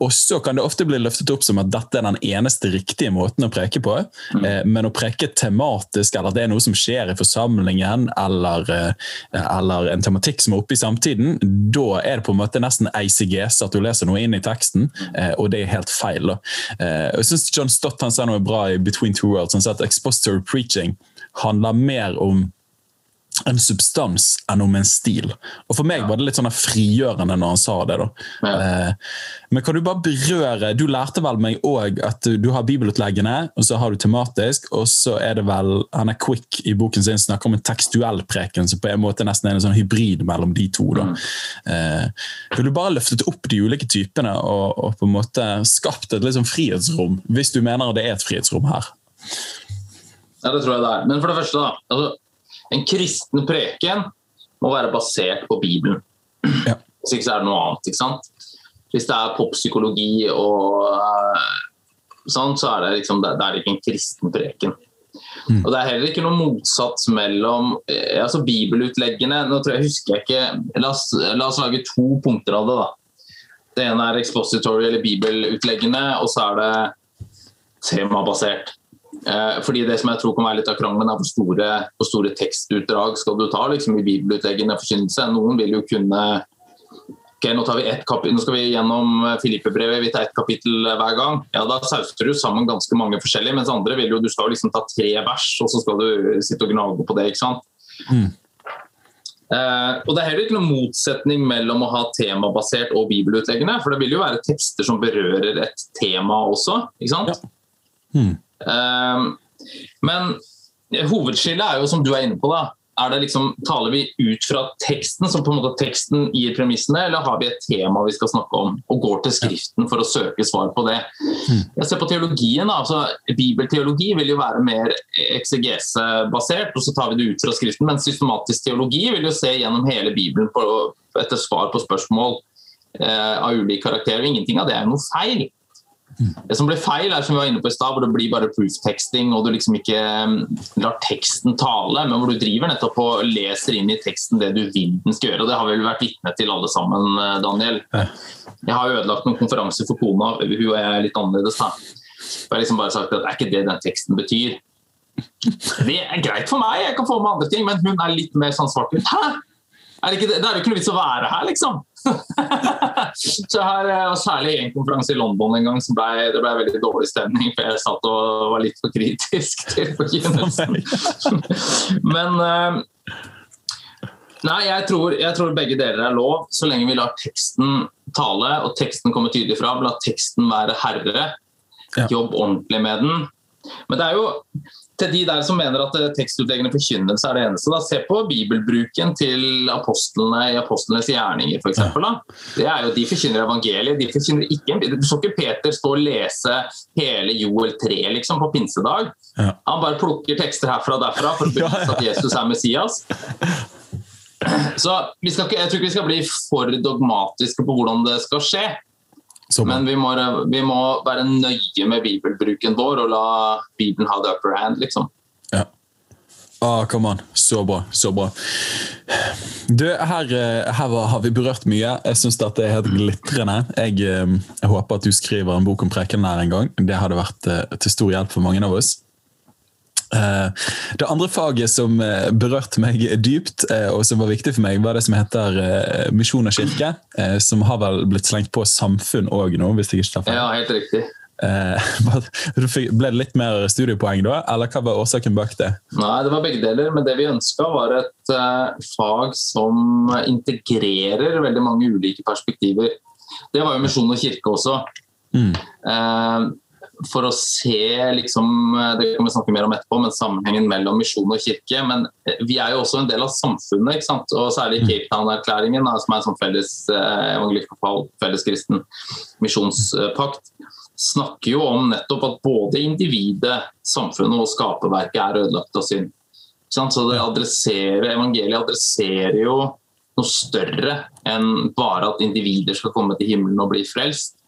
Og så kan det ofte bli løftet opp som at dette er den eneste riktige måten å preke på. Mm. Eh, men å preke tematisk, eller at det er noe som skjer i forsamlingen, eller, eh, eller en tematikk som er oppe i samtiden, da er det på en måte nesten eiseges at du leser noe inn i teksten, eh, og det er helt feil. Da. Eh, jeg synes John Stott han sa noe bra i Between Two Worlds. Han sa at expository preaching handler mer om en substans enn om en stil. Og For meg var det litt sånn frigjørende når han sa det. da. Ja. Eh, men kan du bare berøre Du lærte vel meg òg at du, har bibelutleggene, og så har du tematisk, og så er det vel Han er quick i boken sin snakker om en tekstuell preken, som på en måte nesten er en sånn hybrid mellom de to. da. Mm. Eh, Vil du bare løftet opp de ulike typene og, og på en måte skapt et litt sånn frihetsrom, hvis du mener det er et frihetsrom her? Ja, det tror jeg det er. Men for det første, da. Altså, en kristen preken må være basert på Bibelen. Ja. Hvis ikke så er det noe annet. ikke sant? Hvis det er poppsykologi og uh, sånn, så er det, liksom, det, er ikke en kristen preken. Mm. Og Det er heller ikke noen motsats mellom eh, altså bibelutleggene nå tror jeg, husker jeg ikke, la oss, la oss lage to punkter av det. da. Det ene er expository eller bibelutleggene, og så er det temabasert. Eh, fordi Det som jeg tror kan være litt av krangelen, er hvor store, hvor store tekstutdrag skal du ta liksom, i bibelutleggende forkynnelse. Noen vil jo kunne Ok, nå, tar vi ett kapittel, nå skal vi gjennom Filippe-brevet, vi tar ett kapittel hver gang. Ja, Da sauser du sammen ganske mange forskjellige, mens andre vil jo du skal liksom ta tre vers, og så skal du sitte og gnage på det. ikke sant? Mm. Uh, og Det er heller ikke noen motsetning mellom å ha temabasert og bibelutleggende. For det vil jo være tekster som berører et tema også. ikke sant? Ja. Mm. Eh, men hovedskillet er jo som du er inne på. da, er det liksom, Taler vi ut fra teksten, som på en måte teksten gir premissene, eller har vi et tema vi skal snakke om, og går til Skriften for å søke svar på det? Jeg ser på teologien, da, altså Bibelteologi vil jo være mer eksegesebasert, og så tar vi det ut fra Skriften. Men systematisk teologi vil jo se gjennom hele Bibelen på, etter svar på spørsmål eh, av ulik karakter. og Ingenting av det er noe feil. Det som blir feil, er som vi var inne på i stad, hvor det blir bare proof-teksting, og du liksom ikke um, lar teksten tale, men hvor du driver nettopp og leser inn i teksten det du vil den skal gjøre. og Det har vi vel vært vitne til alle sammen, eh, Daniel. Jeg har ødelagt noen konferanser for kona, hun og jeg er litt annerledes. da. Jeg har liksom bare sagt at det er ikke det den teksten betyr. Det er greit for meg, jeg kan få med andre ting, men hun er litt mer sånn svart-hvitt. Hæ? Er det, ikke, det er jo ikke noe vits å være her, liksom. *laughs* så her, og Særlig en konferanse i London en gang så ble, det ble veldig dårlig stemning, for jeg satt og var litt for kritisk *laughs* til forkynnelsen. *laughs* Men eh, Nei, jeg tror, jeg tror begge deler er lov, så lenge vi lar teksten tale og teksten komme tydelig fram. La teksten være herre. Jobb ordentlig med den. Men det er jo til de der som mener at eh, tekstutleggende forkynnelse er det eneste, da, se på bibelbruken til apostlene i apostlenes gjerninger, f.eks. Det jo, De forkynner evangeliet. de forkynner ikke, Du så ikke Peter stå og lese hele Joel 3 liksom, på pinsedag. Ja. Han bare plukker tekster herfra og derfra for å bevise at Jesus er Messias. Så vi skal ikke, Jeg tror ikke vi skal bli for dogmatiske på hvordan det skal skje. Men vi må, vi må være nøye med bibelbruken vår og la Bibelen ha the upper hand, liksom. Ja. Ah, come on. Så bra. Så bra. Du, her, eh, her har vi berørt mye. Jeg syns dette er helt glitrende. Jeg, eh, jeg håper at du skriver en bok om prekenen her en gang. Det hadde vært eh, til stor hjelp for mange av oss. Eh, Det andre faget som eh, berørte meg dypt, eh, og som var viktig for meg, var det som heter misjon og kirke. Som har vel blitt slengt på samfunn òg nå, hvis jeg ikke tar feil. Ja, helt riktig. *laughs* Du Ble det litt mer studiepoeng da, eller hva var årsaken bak det? Nei, det var begge deler, men det vi ønska var et fag som integrerer veldig mange ulike perspektiver. Det var jo misjon og kirke også. Mm. Eh, for å se liksom, det kan vi snakke mer om etterpå, men sammenhengen mellom misjon og kirke. Men eh, vi er jo også en del av samfunnet, ikke sant? og særlig Cape Town-erklæringen, som er en sånn felles eh, evangelikal, felleskristen misjonspakt, snakker jo om nettopp at både individet, samfunnet og skaperverket er ødelagt av synd. Så det adresserer, Evangeliet adresserer jo noe større enn bare at individer skal komme til himmelen og bli frelst.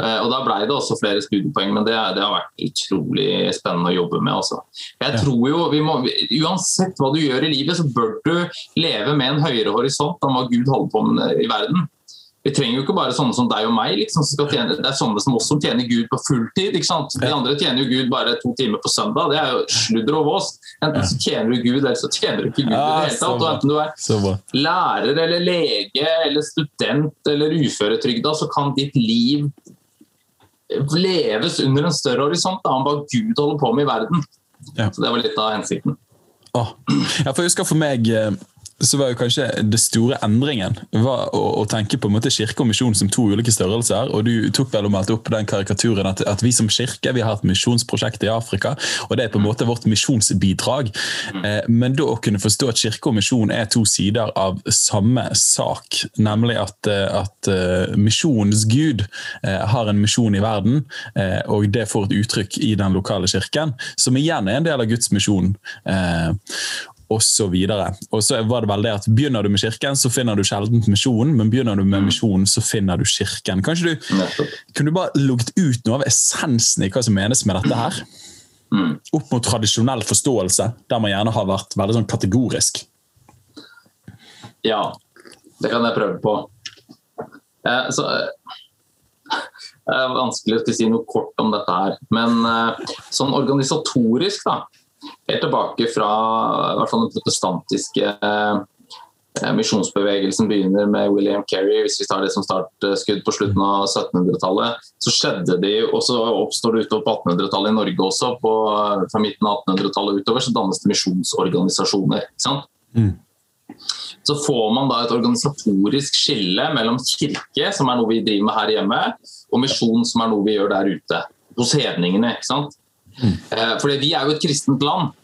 Eh, Og Da ble det også flere studiepoeng, men det, det har vært utrolig spennende å jobbe med. Også. Jeg tror jo, vi må, Uansett hva du gjør i livet, så bør du leve med en høyere horisont enn hva Gud holder på med i verden. vi trenger jo ikke bare sånne som deg og meg. Liksom, som tjene, det er sånne som også tjener Gud på fulltid. ikke sant? De andre tjener jo Gud bare to timer på søndag. Det er jo sludder og vås. Enten så tjener du Gud, eller så tjener du ikke Gud i det hele tatt. Og enten du er lærer eller lege eller student eller uføretrygda, så kan ditt liv leves under en større horisont da, om hva Gud holder på med i verden. Så Det var litt av hensikten. Oh. Ja, for jeg husker for meg eh, så var jo kanskje det store endringen var å, å, tenke på en måte kirke og misjon som to ulike størrelser. og Du tok vel og meldte opp den karikaturen at, at, vi som kirke vi har et misjonsprosjekt i Afrika. og Det er på en måte vårt misjonsbidrag. Eh, men da å kunne forstå at kirke og misjon er to sider av samme sak. Nemlig at, eh, at uh, misjonens gud eh, har en misjon i verden, eh, og det får et uttrykk i den lokale kirken, som igjen er en del av Guds misjon. Osv. Og så var det vel det at Begynner du med kirken, så finner du sjelden misjonen, men begynner du med misjonen, så finner du kirken. Kanskje du Kunne du bare lukket ut noe av essensen i hva som menes med dette her? Mm. Opp mot tradisjonell forståelse, der man gjerne har vært veldig sånn kategorisk. Ja, det kan jeg prøve på. Eh, så, eh, det er vanskelig å si noe kort om dette her. Men eh, sånn organisatorisk, da, helt tilbake fra i hvert fall den protestantiske eh, misjonsbevegelsen begynner med William Kerry, hvis vi tar det som startskudd på slutten av 1700-tallet, så skjedde det og så oppstår det utover på 1800-tallet i Norge også. På, fra midten av 1800-tallet utover så dannes det misjonsorganisasjoner. ikke sant? Mm. Så får man da et organisatorisk skille mellom kirke, som er noe vi driver med her hjemme, og misjon, som er noe vi gjør der ute. Hos hedningene. ikke sant? Mm. For vi er jo et kristent land.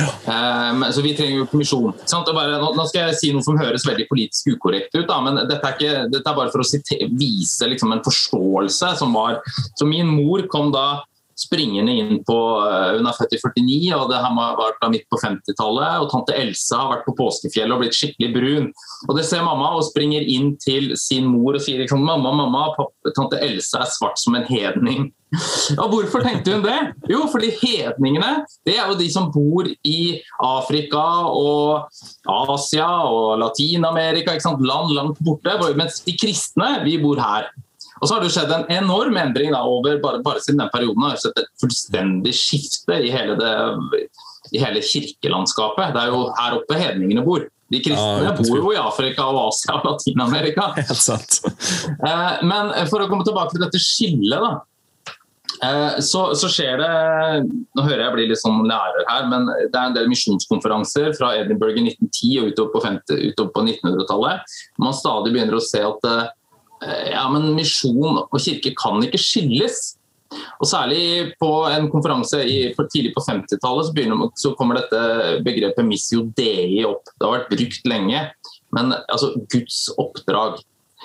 Eh, så vi trenger jo kommisjon. Bare, nå skal jeg si noe som høres veldig politisk ukorrekt ut, da, men dette er, ikke, dette er, bare for å vise liksom, en forståelse som var Så min mor kom da springende inn på eh, Hun er født i 49, og det har vært da midt på 50-tallet. Og tante Elsa har vært på påskefjellet og blitt skikkelig brun. Og det ser mamma og springer inn til sin mor og sier liksom mamma, mamma, pappa, tante Elsa er svart som en hedning. *laughs* Og hvorfor tenkte hun det? Jo, fordi hedningene det er jo de som bor i Afrika og Asia og Latin-Amerika, land langt borte. Mens de kristne, vi bor her. Og så har det jo skjedd en enorm endring da, over bare, bare, siden den perioden. har skjedd et fullstendig skifte i hele, det, i hele, kirkelandskapet. Det er jo her oppe hedningene bor. De kristne ah, bor jo i Afrika og Asia og Latin-Amerika. *laughs* Eh, men for å komme tilbake til dette skillet, da. Eh, så, så, skjer det Nå hører jeg blir litt sånn lærer her, men det er en del misjonskonferanser fra Edinburgh i 1910 og utover på, på 1900-tallet. Man stadig begynner å se at Eh, ja, men misjon og kirke kan ikke skilles. Og Særlig på en konferanse i, tidlig på 50-tallet så, så, kommer dette begrepet 'missio dei' opp. Det har vært brukt lenge. Men altså Guds oppdrag.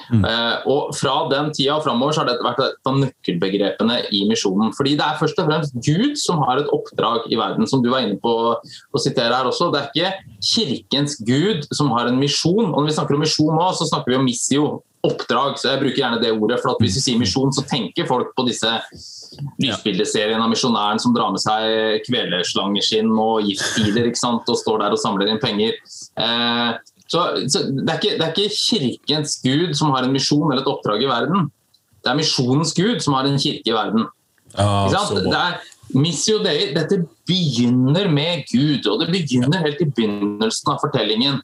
Mm. Uh, og Fra den tida og framover har dette vært et av nøkkelbegrepene i misjonen. Fordi Det er først og fremst Gud som har et oppdrag i verden, som du var inne på å sitere her også. Det er ikke kirkens Gud som har en misjon. Og Når vi snakker om misjon nå, så snakker vi om missio oppdrag. så Jeg bruker gjerne det ordet. for Hvis vi sier misjon, så tenker folk på disse lysbildeseriene av misjonæren som drar med seg kvelerslangeskinn og giftpiler og står der og samler inn penger. Eh, så, så det, er ikke, det, er ikke, kirkens gud som har en misjon eller et oppdrag i verden. Det er misjonens gud som har en kirke i verden. Ah, det er Missio Dei, dette begynner med Gud, og det begynner helt i begynnelsen av fortellingen.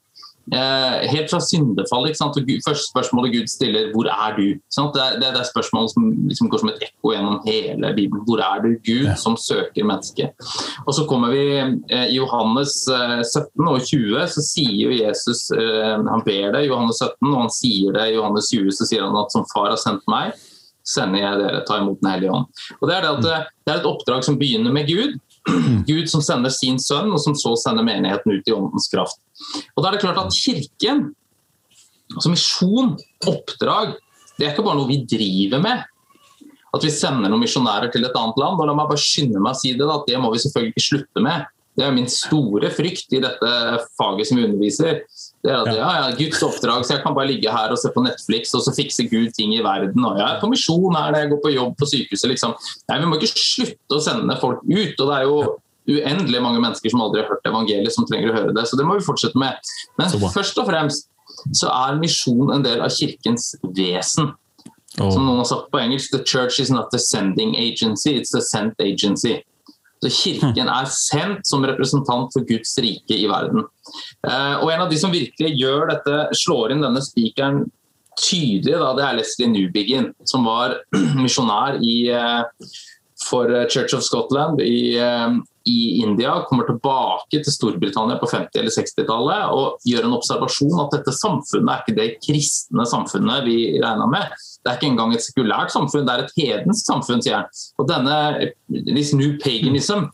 Eh, helt fra syndefallet. Første spørsmålet Gud stiller, 'Hvor er du?' Det er, det, er spørsmålet som liksom går som et ekko gjennom hele Bibelen. Hvor er du, Gud, som søker mennesket? Og så kommer vi eh, i Johannes 17 og 20, så sier Jesus eh, Han ber det i Johannes 17, og han sier det i Johannes 20, så sier han at 'som far har sendt meg, sender jeg dere, ta imot Den hellige ånd'. Og Det er det, det er et oppdrag som begynner med Gud. *clears throat* Gud som sender sin sønn, og som så sender menigheten ut i åndens kraft. Og da er det klart at Kirken, altså misjon, oppdrag, det er ikke bare noe vi driver med. At vi sender noen misjonærer til et annet land. og La meg bare skynde meg å si det, da, at det må vi selvfølgelig ikke slutte med. Det er min store frykt i dette faget som vi underviser. Det er at ja, ja, Guds oppdrag, så jeg kan bare ligge her og se på Netflix og så fikse Gud ting i verden. og Jeg er på misjon her jeg går på jobb på sykehuset. liksom. Nei, Vi må ikke slutte å sende folk ut. og det er jo uendelig mange mennesker som aldri har hørt evangeliet, som trenger å høre det. Så det må vi fortsette med. Men først og fremst så er misjon en del av kirkens vesen. Oh. Som noen har sagt på engelsk, the church is not the sending agency, it's the sent agency. Så Kirken er sendt som representant for Guds rike i verden. Eh, og En av de som virkelig gjør dette, slår inn denne spikeren tydelig, da, det er Leslie Newbigin, som var *clears throat* misjonær i, eh, for Church of Scotland i, eh, i India. Kommer tilbake til Storbritannia på 50- eller 60-tallet og gjør en observasjon at dette samfunnet er ikke det kristne samfunnet vi regna med. Det er ikke engang et sekulært samfunn, det er et hedensk samfunn, sier han. Og denne this new paganism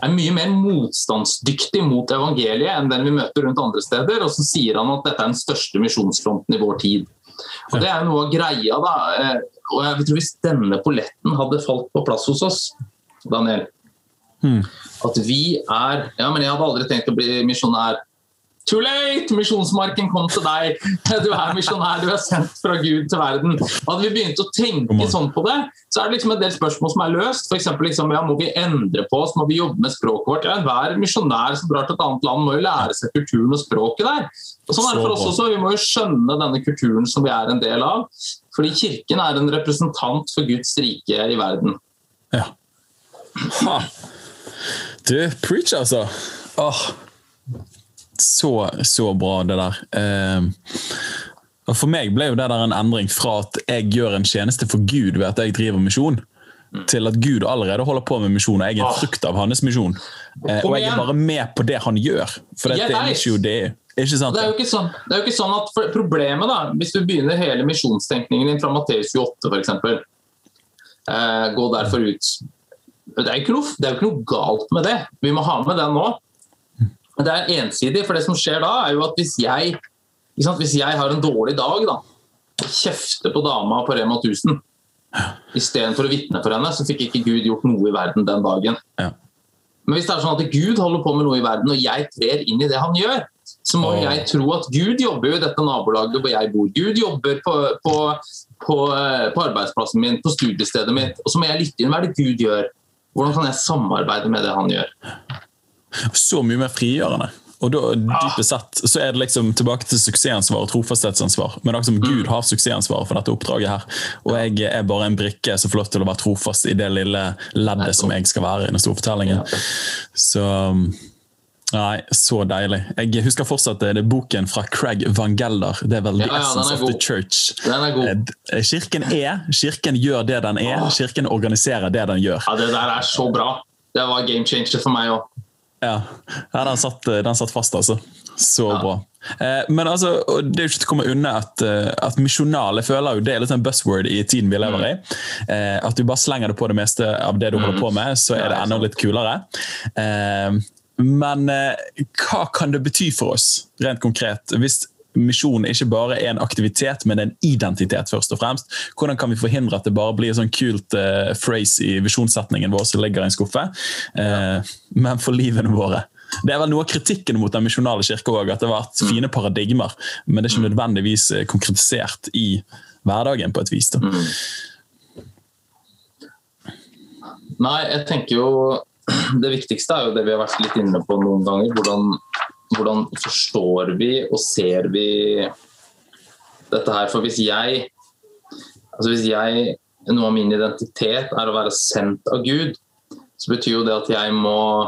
er mye mer motstandsdyktig mot evangeliet enn den vi møter rundt andre steder. Og så sier han at dette er den største misjonsfronten i vår tid. Og Det er noe av greia, da. Og jeg tror Hvis denne polletten hadde falt på plass hos oss, Daniel Hmm. At vi er Ja, men jeg hadde aldri tenkt å bli misjonær. Too late! Misjonsmarken kom til deg. *laughs* Du er misjonær, du er sendt fra Gud til verden. Hadde vi begynt å tenke sånn på det, så er det liksom en del spørsmål som er løst. Eksempel, liksom, ja, Må vi endre på oss? Må vi jobbe med språket vårt? Ja, Hver misjonær som drar til et annet land, må jo lære seg kulturen og språket der. Og sånn er det for oss også. Vi må jo skjønne denne kulturen som vi er en del av. Fordi Kirken er en representant for Guds rike i verden. Ja. Ha. Du, preach, altså. Åh. Så, så bra, det der. Eh, og For meg ble jo det der en endring fra at jeg gjør en tjeneste for Gud ved at jeg driver misjon, til at Gud allerede holder på med misjon, og jeg er en frukt av hans misjon. Eh, og jeg er bare med på det han gjør. For Jeg dette er ikke jo det. Sant? Det er sånn, det er jo ikke sånn at Problemet, da, hvis du begynner hele misjonstenkningen din fra Matteus 28 f.eks. Eh, gå derfor ut. Det er, ikke noe, det er jo ikke noe galt med det. Vi må ha med den nå. Men det er ensidig, for det som skjer da, er jo at hvis jeg, sant, hvis jeg har en dårlig dag, da, kjefter på dama på Rema 1000 istedenfor å vitne for henne, så fikk ikke Gud gjort noe i verden den dagen. Ja. Men hvis det er sånn at Gud holder på med noe i verden, og jeg trer inn i det han gjør, så må jeg tro at Gud jobber jo i dette nabolaget hvor jeg bor. Gud jobber på, på, på, eh, på arbeidsplassen min, på studiestedet mitt. Og så må jeg lytte inn. Hva er det Gud gjør? Hvordan kan jeg samarbeide med det han gjør? så mye mer frigjørende. Og da, dypest sett så er det liksom tilbake til suksessansvar og trofasthetsansvar. Men det er som Gud har suksessansvaret for dette oppdraget her. Og jeg er bare en brikke som får lov til å være trofast i det lille leddet som jeg skal være i den store fortellingen. Så Nei, så deilig. Jeg husker fortsatt det, det er boken fra Craig Van Gelder. Det er vel The Ja, ja, Essence of the. Church. Den er god. Eh, Kirken er, kirken gjør det den er, kirken organiserer det den gjør. Ja, Det der er så bra. Det var game changer for meg òg. Ja, ja den, satt, den satt fast, altså. Så Ja. bra. Eh, men altså, det er jo ikke til å komme unna at, eh, at misjonal jeg føler jo det er litt en buzzword i tiden vi lever i. Eh, at du bare slenger det på det meste av det du holder på med, så er det enda litt kulere. Men eh, hva kan det bety for oss, rent konkret, hvis misjon ikke bare er en aktivitet, men en identitet, først og fremst? Hvordan kan vi forhindre at det bare blir en sånn kult eh, phrase i visjonssetningen vår som ligger i en skuffe, eh, men for livene våre? Det er vel noe av kritikken mot den misjonale kirka òg, at det har vært fine paradigmer, men det er ikke nødvendigvis eh, konkretisert i hverdagen på et vis. Da. Nei, jeg tenker jo *clears throat* Det viktigste er jo det vi har vært litt inne på noen ganger. Hvordan, hvordan forstår vi og ser vi dette her? For hvis jeg altså hvis jeg Noe av min identitet er å være sendt av Gud, så betyr jo det at jeg må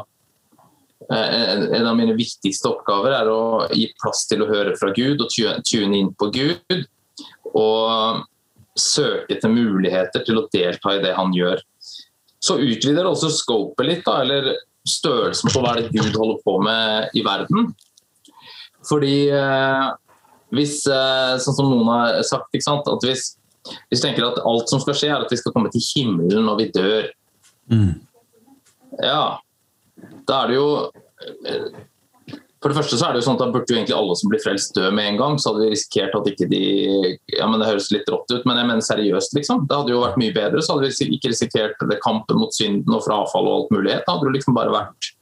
eh, En av mine viktigste oppgaver er å gi plass til å høre fra Gud og tune inn på Gud. Og søke etter muligheter til å delta i det han gjør så utvider det også scopet litt, da, eller størrelsen på hva er det Gud holder på med i verden. Fordi eh, hvis, eh, sånn som noen har sagt, at hvis, hvis vi tenker at alt som skal skje, er at vi skal komme til himmelen når vi dør, Mm. ja, da er det jo eh, For det første så er det jo sånn at da burde jo egentlig alle som blir frelst dø med en gang. Så hadde vi risikert at ikke de Ja, men det høres litt rått ut, men jeg mener seriøst, liksom. Det hadde jo vært mye bedre. Så hadde vi ikke risikert det kampen mot synden og frafall og alt mulig. Da hadde det liksom bare vært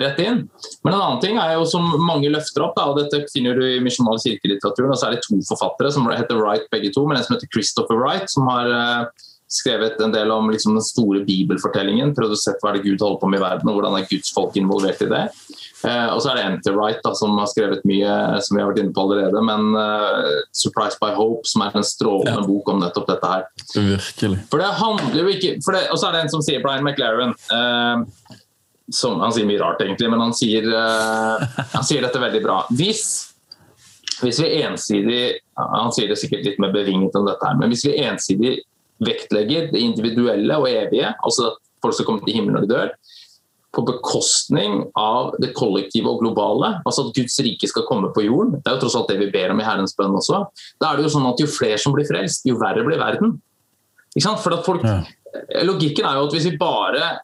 rett inn. Men en annen ting er jo som mange løfter opp, da, og dette finner du i misjonal kirkelitteraturen, og så er det to forfattere som heter Wright begge to, men en som heter Christopher Wright, som har eh, skrevet en del om liksom, den store bibelfortellingen, prøvd å se hva det Gud holder på med i verden, og hvordan er Guds folk involvert i det. Eh, og så er det Enter Right da, som har skrevet mye som vi har vært inne på allerede. Men uh, 'Surprised by Hope', som er en strålende ja. bok om nettopp dette her. Virkelig. For det handler jo ikke det, Og så er det en som sier Brian McLaren. Eh, som, han sier mye rart, egentlig, men han sier, eh, han sier dette veldig bra. Hvis, hvis vi ensidig Han sier det sikkert litt mer bevinget om dette, her, men hvis vi ensidig vektlegger det individuelle og evige, altså at folk skal komme til himmelen når de dør, på bekostning av det kollektive og globale. Altså at Guds rike skal komme på jorden. Det er jo tross alt det vi ber om i Herrens bønn også. Da er det jo sånn at jo flere som blir frelst, jo verre blir verden. Ikke sant? For at folk, ja. Logikken er jo at hvis vi bare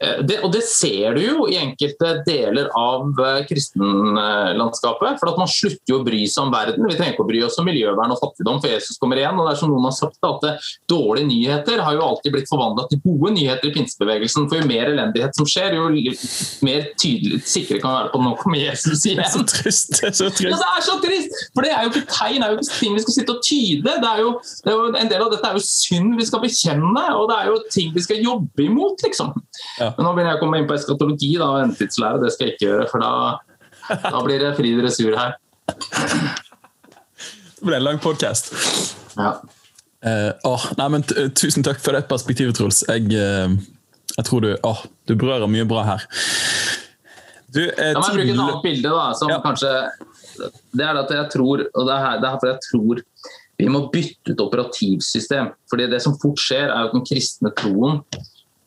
det, og det ser du jo i enkelte deler av uh, kristenlandskapet. For at man slutter jo å bry seg om verden. Vi trenger ikke å bry oss om miljøvern og fattigdom, for Jesus kommer igjen. og det er som noen har sagt at det, eh, Dårlige nyheter har jo alltid blitt forvandla til gode nyheter i pinsebevegelsen. For jo mer elendighet som skjer, jo mer tydelig sikre kan være på at nå kommer Jesus igjen. Det er så trist. Det er så trist. Ja, det er så trist! For det er jo ikke tegn, det er jo ikke ting vi skal sitte og tyde. Det er jo, det er jo en del av dette er jo synd vi skal bekjenne, og det er jo ting vi skal jobbe imot, liksom. Ja. Men nå begynner jeg å komme inn på eskatologi da, og endetidslære. Det skal jeg ikke gjøre, for da, da blir det fri dressur her. Det ble en lang podkast. Ja. Oh, nei, men tusen takk for det perspektivet, Truls. Jeg, uh, jeg tror du oh, Du berører mye bra her. Du, La meg bruke et annet bilde, da, som ja. kanskje Det er at jeg tror Og det er, her, det er fordi jeg tror vi må bytte ut operativsystem. Fordi det som fort skjer, er at den kristne troen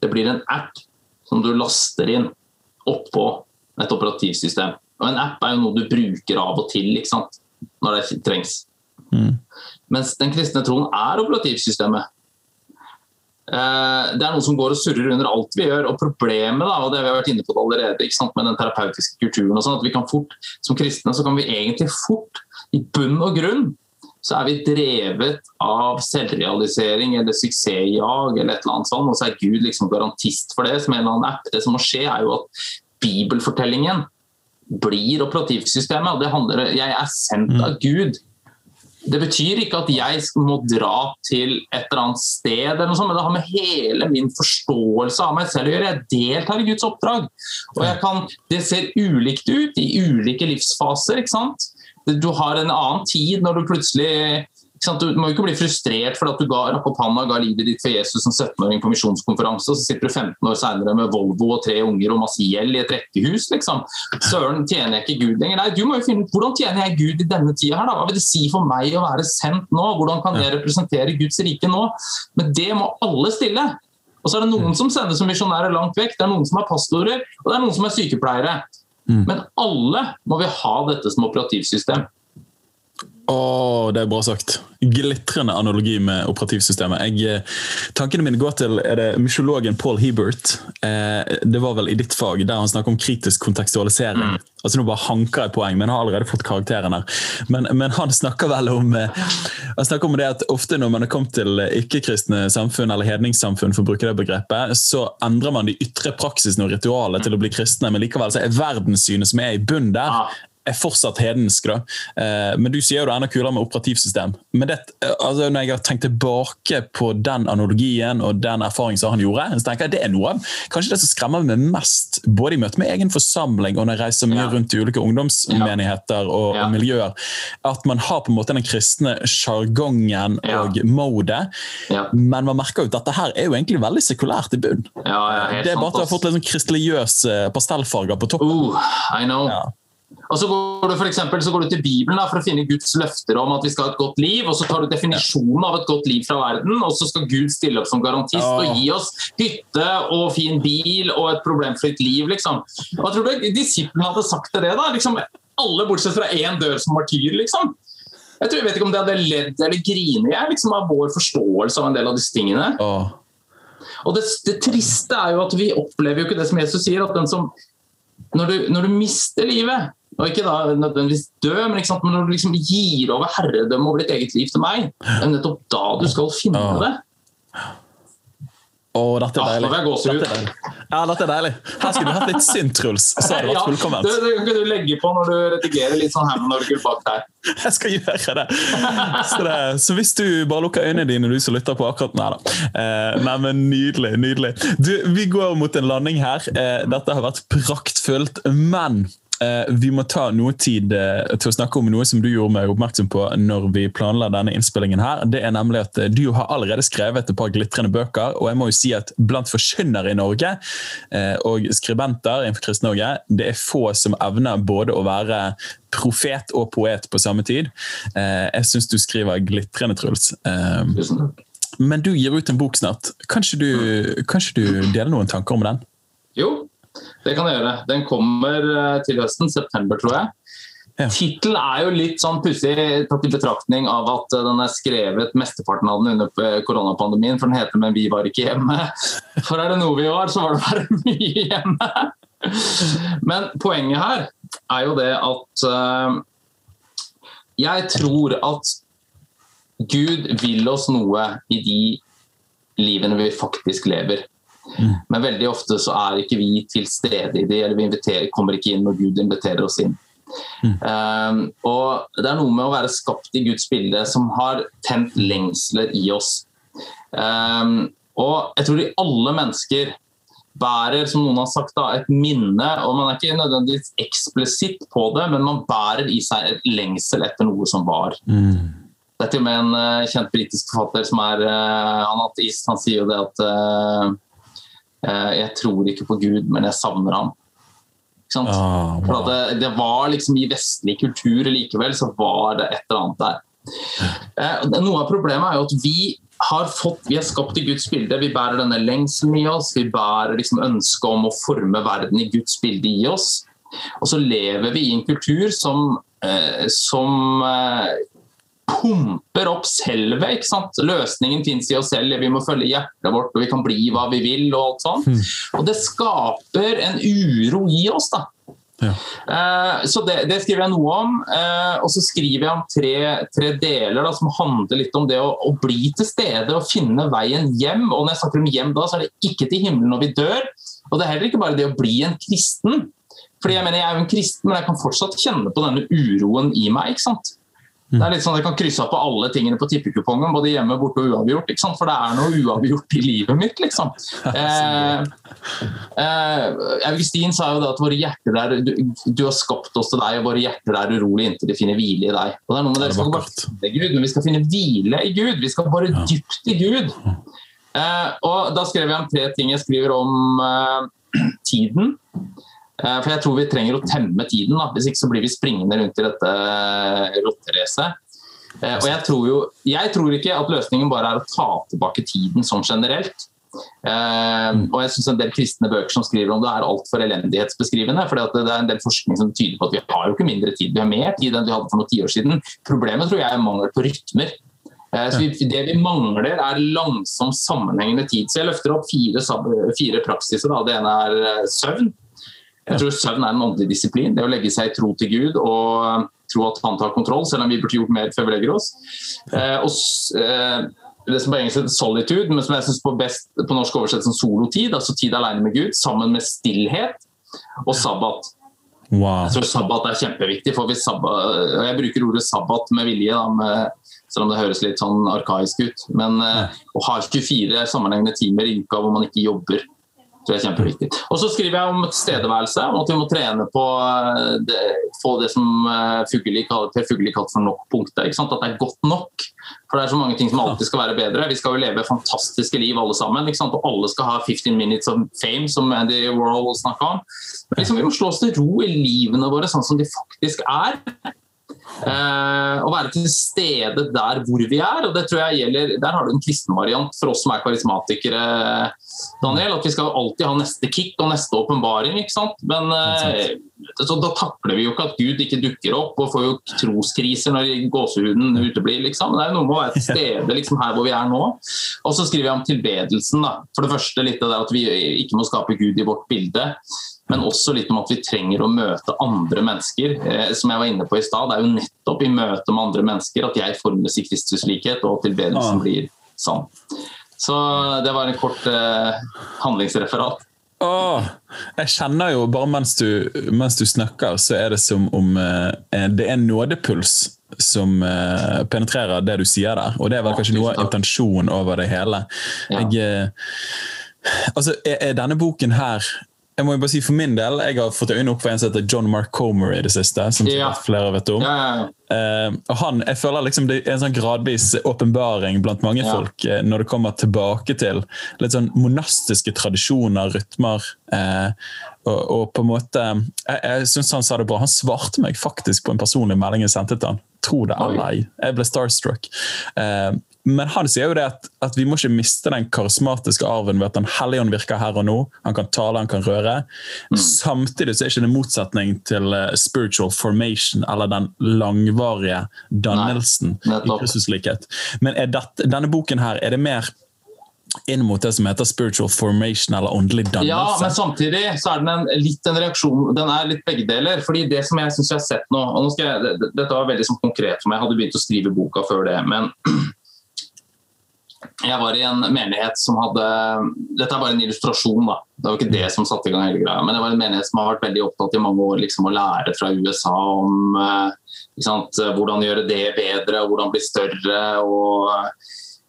det blir en app som du laster inn oppå et operativsystem. Og En app er jo noe du bruker av og til når det trengs. Mm. Mens den kristne troen er operativsystemet. Eh, det er noe som går og surrer under alt vi gjør. og Problemet da, og det vi har vært inne på det allerede, med den terapeutiske kulturen, og sånn, at vi kan fort, som kristne så kan vi egentlig fort, i bunn og grunn, så er vi drevet av selvrealisering eller suksessjag eller et eller annet sånt, og så er Gud liksom garantist for det som en eller annen app. Det som må skje, er jo at bibelfortellingen blir operativsystemet. og det handler, Jeg er sendt mm. av Gud. Det betyr ikke at jeg må dra til et eller annet sted, eller sånt, men det har med hele min forståelse av meg selv å gjøre. Jeg deltar i Guds oppdrag. Og kan, Det ser ulikt ut i ulike livsfaser. ikke sant? Du har en annen tid når du plutselig du må ikke bli frustrert for at du ga, rakk opp hånda ga livet ditt for Jesus som 17-åring på misjonskonferanse, og så sitter du 15 år senere med Volvo og tre unger og masse gjeld i et rekkehus. liksom. Søren, tjener jeg ikke Gud lenger? Nei, du må jo finne ut hvordan tjener jeg Gud i denne tida her, da? Hva vil det si for meg å være sendt nå? Hvordan kan jeg representere Guds rike nå? Men det må alle stille. Og så er det noen som sendes som misjonærer langt vekk, det er noen som er pastorer, og det er noen som er sykepleiere. Mm. Men alle må vi ha dette som operativsystem. Å, det er bra sagt. Glitrende analogi med operativsystemet. Jeg, eh, tankene mine går til er det mysiologen Paul Hebert. Eh, det var vel i ditt fag, der han snakker om kritisk kontekstualisering. Mm. Altså Nå bare hanker jeg poeng, men har allerede fått karakteren her. Men, men, han snakker vel om eh, han snakker om det at ofte når man har kommet til ikke-kristne samfunn, eller hedningssamfunn, for å bruke det begrepet, så endrer man de ytre praksisene og ritualene til å bli kristne, men likevel så er verdenssynet som er i bunnen der, er fortsatt hedensk. da. Eh, men du sier jo det er enda kulere med operativsystem. Men det, eh, altså, når jeg har tenkt tilbake på den analogien og den erfaringen som han gjorde, så tenker jeg det er noe kanskje det som skremmer meg mest, både i møte med egen forsamling og når jeg reiser mye rundt i ulike ungdomsmenigheter og, og, miljøer, at man har på en måte den kristne sjargongen og modet, men man merker jo at dette her er jo egentlig veldig sekulært i bunn. det er bare at du har fått litt sånn kristeliøse pastellfarger på toppen. Uh, I know. Ja. Og så går du for eksempel, så går du til Bibelen da, for å finne Guds løfter om at vi skal ha et godt liv. og Så tar du definisjonen av et godt liv fra verden, og så skal Gud stille opp som garantist og gi oss hytte og fin bil og et problemfritt liv. liksom. Hva tror du disiplene hadde sagt til det? da? Liksom, alle bortsett fra én dør som martyr. liksom. Jeg, tror, jeg vet ikke om det hadde ledd eller grinet jeg, liksom, av vår forståelse av en del av disse tingene. Oh. Og det, det, triste er jo at vi opplever jo ikke det som Jesus sier, at den som når du, når du mister livet og ikke da nødvendigvis dø, men, men når du liksom gir over herredømme over ditt eget liv til meg, det er nettopp da du skal finne det. Oh, dette er deilig. Ja, dette er Ja, dette er deilig. Her skulle du hatt litt synt, Truls. Så hadde det vært fullkomment. Ja, det, kan du legge på når du redigerer litt sånn Hammond-orgel bak der. Jeg skal gjøre det. Så, det. så, hvis du bare lukker øynene dine, du som lytter på akkurat Nei da. Eh, nei, men nydelig. Nydelig. Du, vi går mot en landing her. Eh, dette har vært praktfullt, men vi må ta noe tid eh, til å snakke om noe som du gjorde meg oppmerksom på når vi planla denne innspillingen. her. Det er nemlig at eh, Du har allerede skrevet et par glitrende bøker. og jeg må jo si at Blant forkynnere i Norge og skribenter innenfor Kristen-Norge, det er få som evner både å være profet og poet på samme tid. Jeg syns du skriver glitrende, Truls. Tusen takk. Men du gir ut en bok snart. Kanskje du, kanskje du deler noen tanker om den? Jo, det kan jeg gjøre. Den kommer eh, til høsten, september, tror jeg. Ja. Tittelen er jo litt sånn pussig tatt i betraktning av at eh, den er skrevet mesteparten av den under eh, koronapandemien, for den heter 'Men vi var ikke hjemme'. *laughs* For er det noe vi var, så var det bare *laughs* mye hjemme. Men poenget her er jo det at jeg tror at Gud vil oss noe i de livene vi faktisk lever. Mm. Men veldig ofte så er ikke vi til stede i det, eller vi inviterer, kommer ikke inn når Gud inviterer oss inn. Mm. Um, og Det er noe med å være skapt i Guds bilde som har tent lengsler i oss. Um, og jeg tror de alle mennesker bærer, som noen har sagt, da, et minne. og Man er ikke nødvendigvis eksplisitt på det, men man bærer i seg et lengsel etter noe som var. Mm. Det er til og med en uh, kjent britisk forfatter som er uh, han ateist. Han sier jo det at uh, jeg tror ikke på Gud, men jeg savner ham. Ah, wow. For det, det, var liksom I vestlig kultur likevel så var det et eller annet der. Eh, noe av problemet er jo at vi har fått, vi er skapt i Guds bilde. Vi bærer denne lengselen i oss. Vi bærer liksom ønsket om å forme verden i Guds bilde i oss. Og så lever vi i en kultur som, eh, som pumper opp selve. ikke sant? Løsningen fins i oss selv, vi må følge hjertet vårt, og vi kan bli hva vi vil. Og alt sånt. Mm. Og det skaper en uro i oss. da. Ja. Uh, så det, det, skriver jeg noe om. Uh, og så skriver jeg om tre, tre deler da, som handler litt om det å, å, bli til stede og finne veien hjem. Og når jeg snakker om hjem da, så er det ikke til himmelen når vi dør. Og det er heller ikke bare det å bli en kristen. Fordi jeg mener jeg er jo en kristen, men jeg kan fortsatt kjenne på denne uroen i meg. ikke sant? Det er litt sånn at Jeg kan krysse av på alle tingene på tippekupongen, både hjemme, borte og uavgjort. ikke sant? For det er noe uavgjort i livet mitt, liksom. *laughs* Eh, eh, Augustin sa jo det at våre hjerter er, du, du, har skapt oss til deg, og våre hjerter er urolig inntil de finner hvile i deg. Og det er noe med det, Vi skal bare finne Gud, men vi skal finne hvile i Gud. Vi skal bare dypt i Gud. Eh, og Da skrev jeg om tre ting. Jeg skriver om eh, *clears throat* tiden. Eh, for jeg tror vi trenger å temme tiden, da. hvis ikke så blir vi springende rundt i dette eh, rotteracet. Eh, og jeg tror jo jeg tror ikke at løsningen bare er å ta tilbake tiden sånn generelt. og jeg synes En del kristne bøker som skriver om det, er altfor elendighetsbeskrivende. for Det er en del forskning som tyder på at vi har jo ikke mindre tid, vi har mer tid enn vi hadde for noen tiår siden. Problemet tror jeg er mangel på rytmer. Så det vi mangler, er langsom, sammenhengende tid. Så Jeg løfter opp fire, fire praksiser. Da. Det ene er søvn. Jeg tror søvn er en åndelig disiplin. Det å legge seg i tro til Gud og tro at han tar kontroll, selv om vi burde gjort mer før vi legger oss. Eh, og, eh, det som på engelsk heter solitude, men som jeg synes på best på norsk oversettes som solotid, altså tid alene med Gud, sammen med stillhet og sabbat. Wow. Jeg tror sabbat er kjempeviktig. for sabbat, Jeg bruker ordet sabbat med vilje, da, med, selv om det høres litt sånn arkaisk ut. Men eh, å ha 24 sammenhengende timer i uka hvor man ikke jobber, jeg er kjempeviktig. Og så skriver jeg om tilstedeværelse, om at vi må trene på eh, det, få det som eh, Fugli Per Fugli kalte for nok-punktet. At det er godt nok. For det er så mange ting som alltid skal være bedre. Vi skal jo leve fantastiske liv alle sammen. Og alle skal ha 15 minutes of fame, som Andy Warhol snakka om. Liksom, vi må slå oss til ro i livene våre sånn som de faktisk er. Uh, å være til stede der hvor vi er. og det tror jeg gjelder, Der har du en kristen variant for oss som er karismatikere. Daniel, at Vi skal alltid ha neste kick og neste åpenbaring. Men så da takler vi jo ikke at Gud ikke dukker opp og får jo troskriser når gåsehuden uteblir. Liksom. Det er jo noe med å være til *laughs* stede liksom, her hvor vi er nå. Og så skriver jeg om tilbedelsen. Da. For det første litt av det at vi ikke må skape Gud i vårt bilde men også litt om at vi trenger å møte andre mennesker. Eh, som jeg var inne på i stad, Det er jo nettopp i møte med andre mennesker at jeg formes i Kristus likhet, og tilbedelsen blir sann. Så det var en kort eh, handlingsreferat. Åh, jeg kjenner jo bare mens du, mens du snakker, så er det som om eh, det er en nådepuls som eh, penetrerer det du sier der. Og det er vel Ja, kanskje noe av intensjonen over det hele. Ja. Jeg, eh, altså, er, er denne boken her jeg må jo bare si For min del, jeg har fått øynene opp for en som heter John Mark Comer i det siste. som Ja. flere vet om. Ja, ja. Eh, og han, jeg føler liksom Det er en sånn gradvis åpenbaring blant mange folk uh, når det kommer tilbake til litt sånn monastiske tradisjoner, rytmer. Eh, og, og på en måte Jeg, jeg syns han sa det bra. Han svarte meg faktisk på en personlig melding jeg sendte til han. Tro det eller ei. Jeg ble starstruck. Eh, men han sier jo det at, at vi må ikke miste den karismatiske arven ved at Den hellige ånd virker her og nå. Han kan tale, han kan røre. Samtidig så er det ikke det motsetning til eh, spiritual formation eller den langvarige dannelsen i Kristus Kristuslikhet. Men er dette, denne boken her, er det mer inn mot det som heter spiritual formation eller åndelig dannelse? Ja, men samtidig så er den en, litt en reaksjon Den er litt begge deler. fordi det som jeg synes jeg har sett nå og nå skal jeg, det- det- Dette var veldig sånn konkret for meg. Jeg hadde begynt å skrive boka før det. Men *clears throat* jeg var i en menighet som hadde Dette er bare en illustrasjon, da. Det var ikke det som satte i gang hele greia. Men det var en menighet som har vært veldig opptatt i mange år liksom, å lære fra USA om eh, sant, hvordan gjøre det bedre, og hvordan bli større. og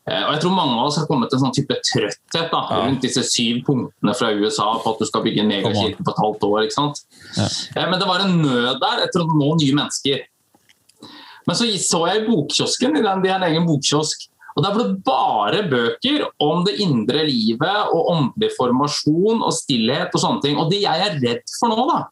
Og jeg tror mange av oss har kommet til en sånn type trøtthet da, Ja. rundt disse syv punktene fra USA på at du skal bygge en megakirke på et halvt år. ikke sant? Ja. Eh, Men det var en nød der etter å nå nye mennesker. Men så så jeg i bokkiosken, i den, de har en egen bokkiosk, og der var det bare bøker om det indre livet og åndelig formasjon og stillhet og sånne ting. Og det jeg er redd for nå, da,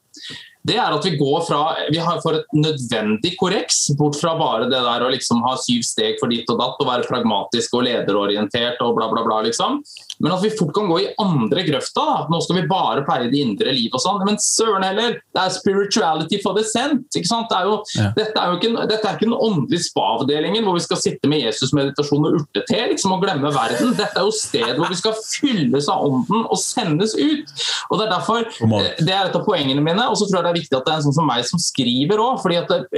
det er at vi går fra Vi får et nødvendig korreks, bort fra bare det der å liksom ha syv steg for ditt og datt og være pragmatisk og lederorientert og bla, bla, bla. liksom. Men at vi fort kan gå i andre grøfta. da. Nå skal vi bare pleie det indre liv og sånn. Men søren heller, det er spirituality for the sent. ikke sant? Det er jo, Ja. Dette er jo ikke, dette er ikke den åndelige spa-avdelingen hvor vi skal sitte med Jesus-meditasjon og urtete liksom, og glemme verden. Dette er jo stedet hvor vi skal fylles av ånden og sendes ut. Og Det er derfor, eh, det er et av poengene mine. Og så tror jeg det er viktig at det er en sånn som meg som skriver òg.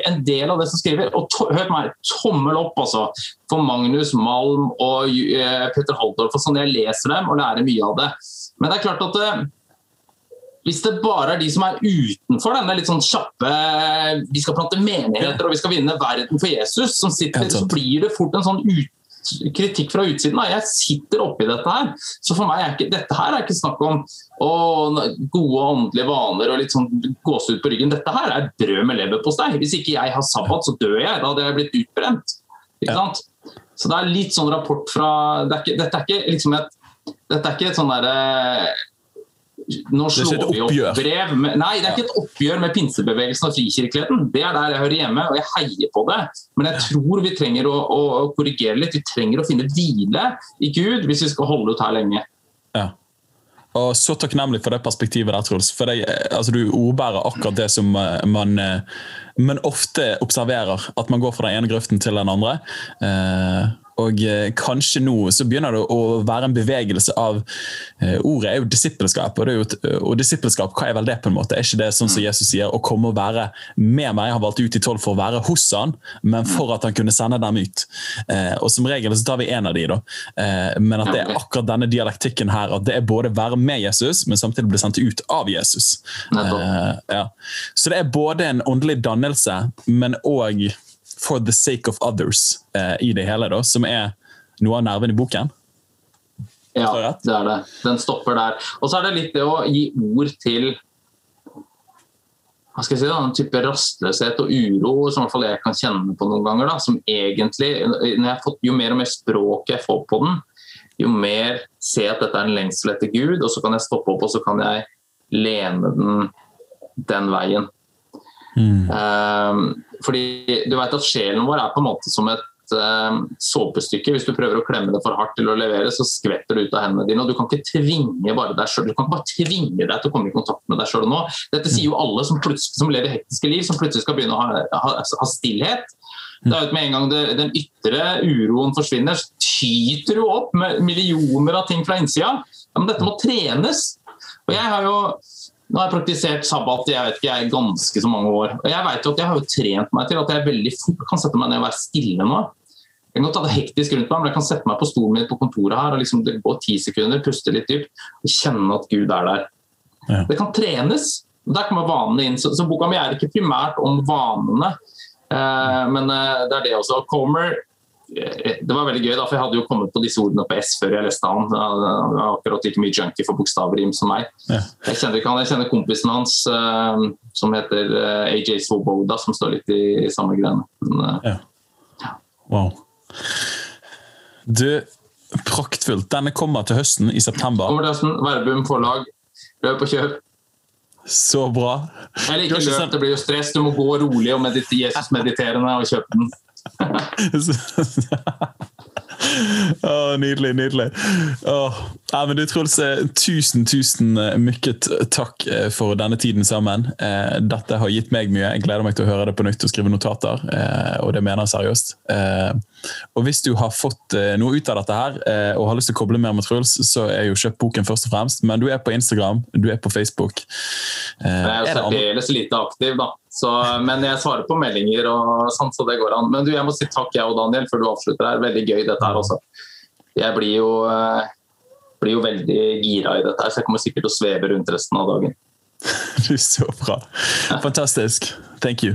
en del av det som skriver og Hør meg, tommel opp altså, for Magnus Malm og eh, Petter Halldorf og sånn. Jeg leser dem og lærer mye av det. Men det er klart at eh, hvis det bare er de som er utenfor denne litt sånn kjappe Vi skal plante menigheter og vi skal vinne verden for Jesus, som sitter, så blir det fort en sånn ut, kritikk fra utsiden. Da. Jeg sitter oppi dette her. Så for meg er ikke, dette her er ikke snakk om å, gode åndelige vaner og litt sånn gåsehud på ryggen. Dette her er brød med leverpostei. Hvis ikke jeg har sabbat, så dør jeg. Da hadde jeg blitt utbrent. Ikke sant? Så det er litt sånn rapport fra det er ikke, Dette er ikke liksom et dette er ikke et sånn derre Nå er ikke et slår vi opp brev med, Nei, det er ikke et oppgjør med pinsebevegelsen og frikirkeligheten. Det er der jeg hører hjemme, og jeg heier på det. Men jeg tror vi trenger å å korrigere litt. Vi trenger å finne hvile i Gud hvis vi skal holde ut her lenge. Ja. Og så takknemlig for det perspektivet der, Truls. For det, altså, du ordbærer akkurat det som eh, man, men man ofte observerer. At man går fra den ene grøften til den andre. Eh, og eh, kanskje nå så begynner det å være en bevegelse av eh, Ordet er jo disippelskap, og, jo et, og disippelskap, hva er vel det? på en måte? Er ikke det sånn som Jesus sier, å komme og være med meg? Jeg har valgt ut de tolv for å være hos han, men for at han kunne sende dem ut. Eh, og som regel så tar vi en av de, da. Eh, men at det er akkurat denne dialektikken her, at det er både være med Jesus, men samtidig bli sendt ut av Jesus. Eh, ja. Så det er både en åndelig dannelse, men òg for the sake of others eh, i det hele, da, som er noe av nerven i boken. Ja, det er det. Den stopper der. Og så er det litt det å gi ord til hva skal jeg si da, en type rastløshet og uro som i hvert fall jeg kan kjenne på noen ganger. da, som egentlig, fått, Jo mer og mer språk jeg får på den, jo mer ser jeg at dette er en lengsel etter Gud, og så kan jeg stoppe opp og så kan jeg lene den den veien. Um, fordi du vet at sjelen vår er på en måte som et um, såpestykke. Hvis du prøver å klemme det for hardt til å levere, så skvetter det ut av hendene dine. og Du kan ikke tvinge bare deg selv. Du kan ikke bare tvinge deg til å komme i kontakt med deg sjøl nå. Dette sier jo alle som, som lever hektiske liv, som plutselig skal begynne å ha, ha, ha stillhet. Det er jo Med en gang det, den ytre uroen forsvinner, så tyter du opp med millioner av ting fra innsida. Ja, men dette må trenes. Og jeg har jo nå har jeg praktisert sabbat jeg vet ikke, jeg er ganske så mange år. Og jeg vet jo at jeg har jo trent meg til at jeg veldig fort kan sette meg ned og være stille nå. Jeg kan godt ha det hektisk rundt meg, men jeg kan sette meg på stolen min på kontoret her og liksom det går ti sekunder, puste litt dypt og kjenne at Gud er der. Ja. Det kan trenes. Der kommer vanene inn. Så, så boka mi er ikke primært om vanene, eh, men eh, det er det også. Comer det var veldig gøy, da, for jeg hadde jo kommet på disse ordene på S før jeg leste han. Han var akkurat like mye junkie for bokstavrim som meg. Ja. Jeg kjenner ikke han, jeg kjenner kompisen hans eh, som heter eh, AJ Svoboda, som står litt i, samme greiene. Ja. Ja. Wow. Du, praktfullt. Denne kommer til høsten i september. kommer til høsten, Verbum forlag, løp og kjøp. Så bra. Eller ikke løp, det blir jo stress. Du må gå rolig og medite Jesus-mediterende og kjøpe den. Åh, nydelig, nydelig. Oh. Ja, men du, Truls, eh, tusen, tusen eh, mykket takk eh, for denne tiden sammen. Eh, Dette har gitt meg mye. Jeg gleder meg til å høre det på nytt og skrive notater. eh, Og det mener jeg seriøst. Eh, Og hvis du har fått noe ut av dette her, og har lyst til å koble mer med Truls, så er jo kjøp boken først og fremst. Men du er på Instagram, du er på Facebook. Eh, Jeg er er særdeles lite aktiv, da. Så, men jeg svarer på meldinger og sånn, så det går an. Men du, jeg må si takk, jeg og Daniel, før du avslutter her. Veldig gøy dette her også. Jeg blir jo, eh, blir jo veldig gira i dette her, så jeg kommer sikkert til å sveve rundt resten av dagen. *laughs* Du, så bra. Fantastisk. Thank you.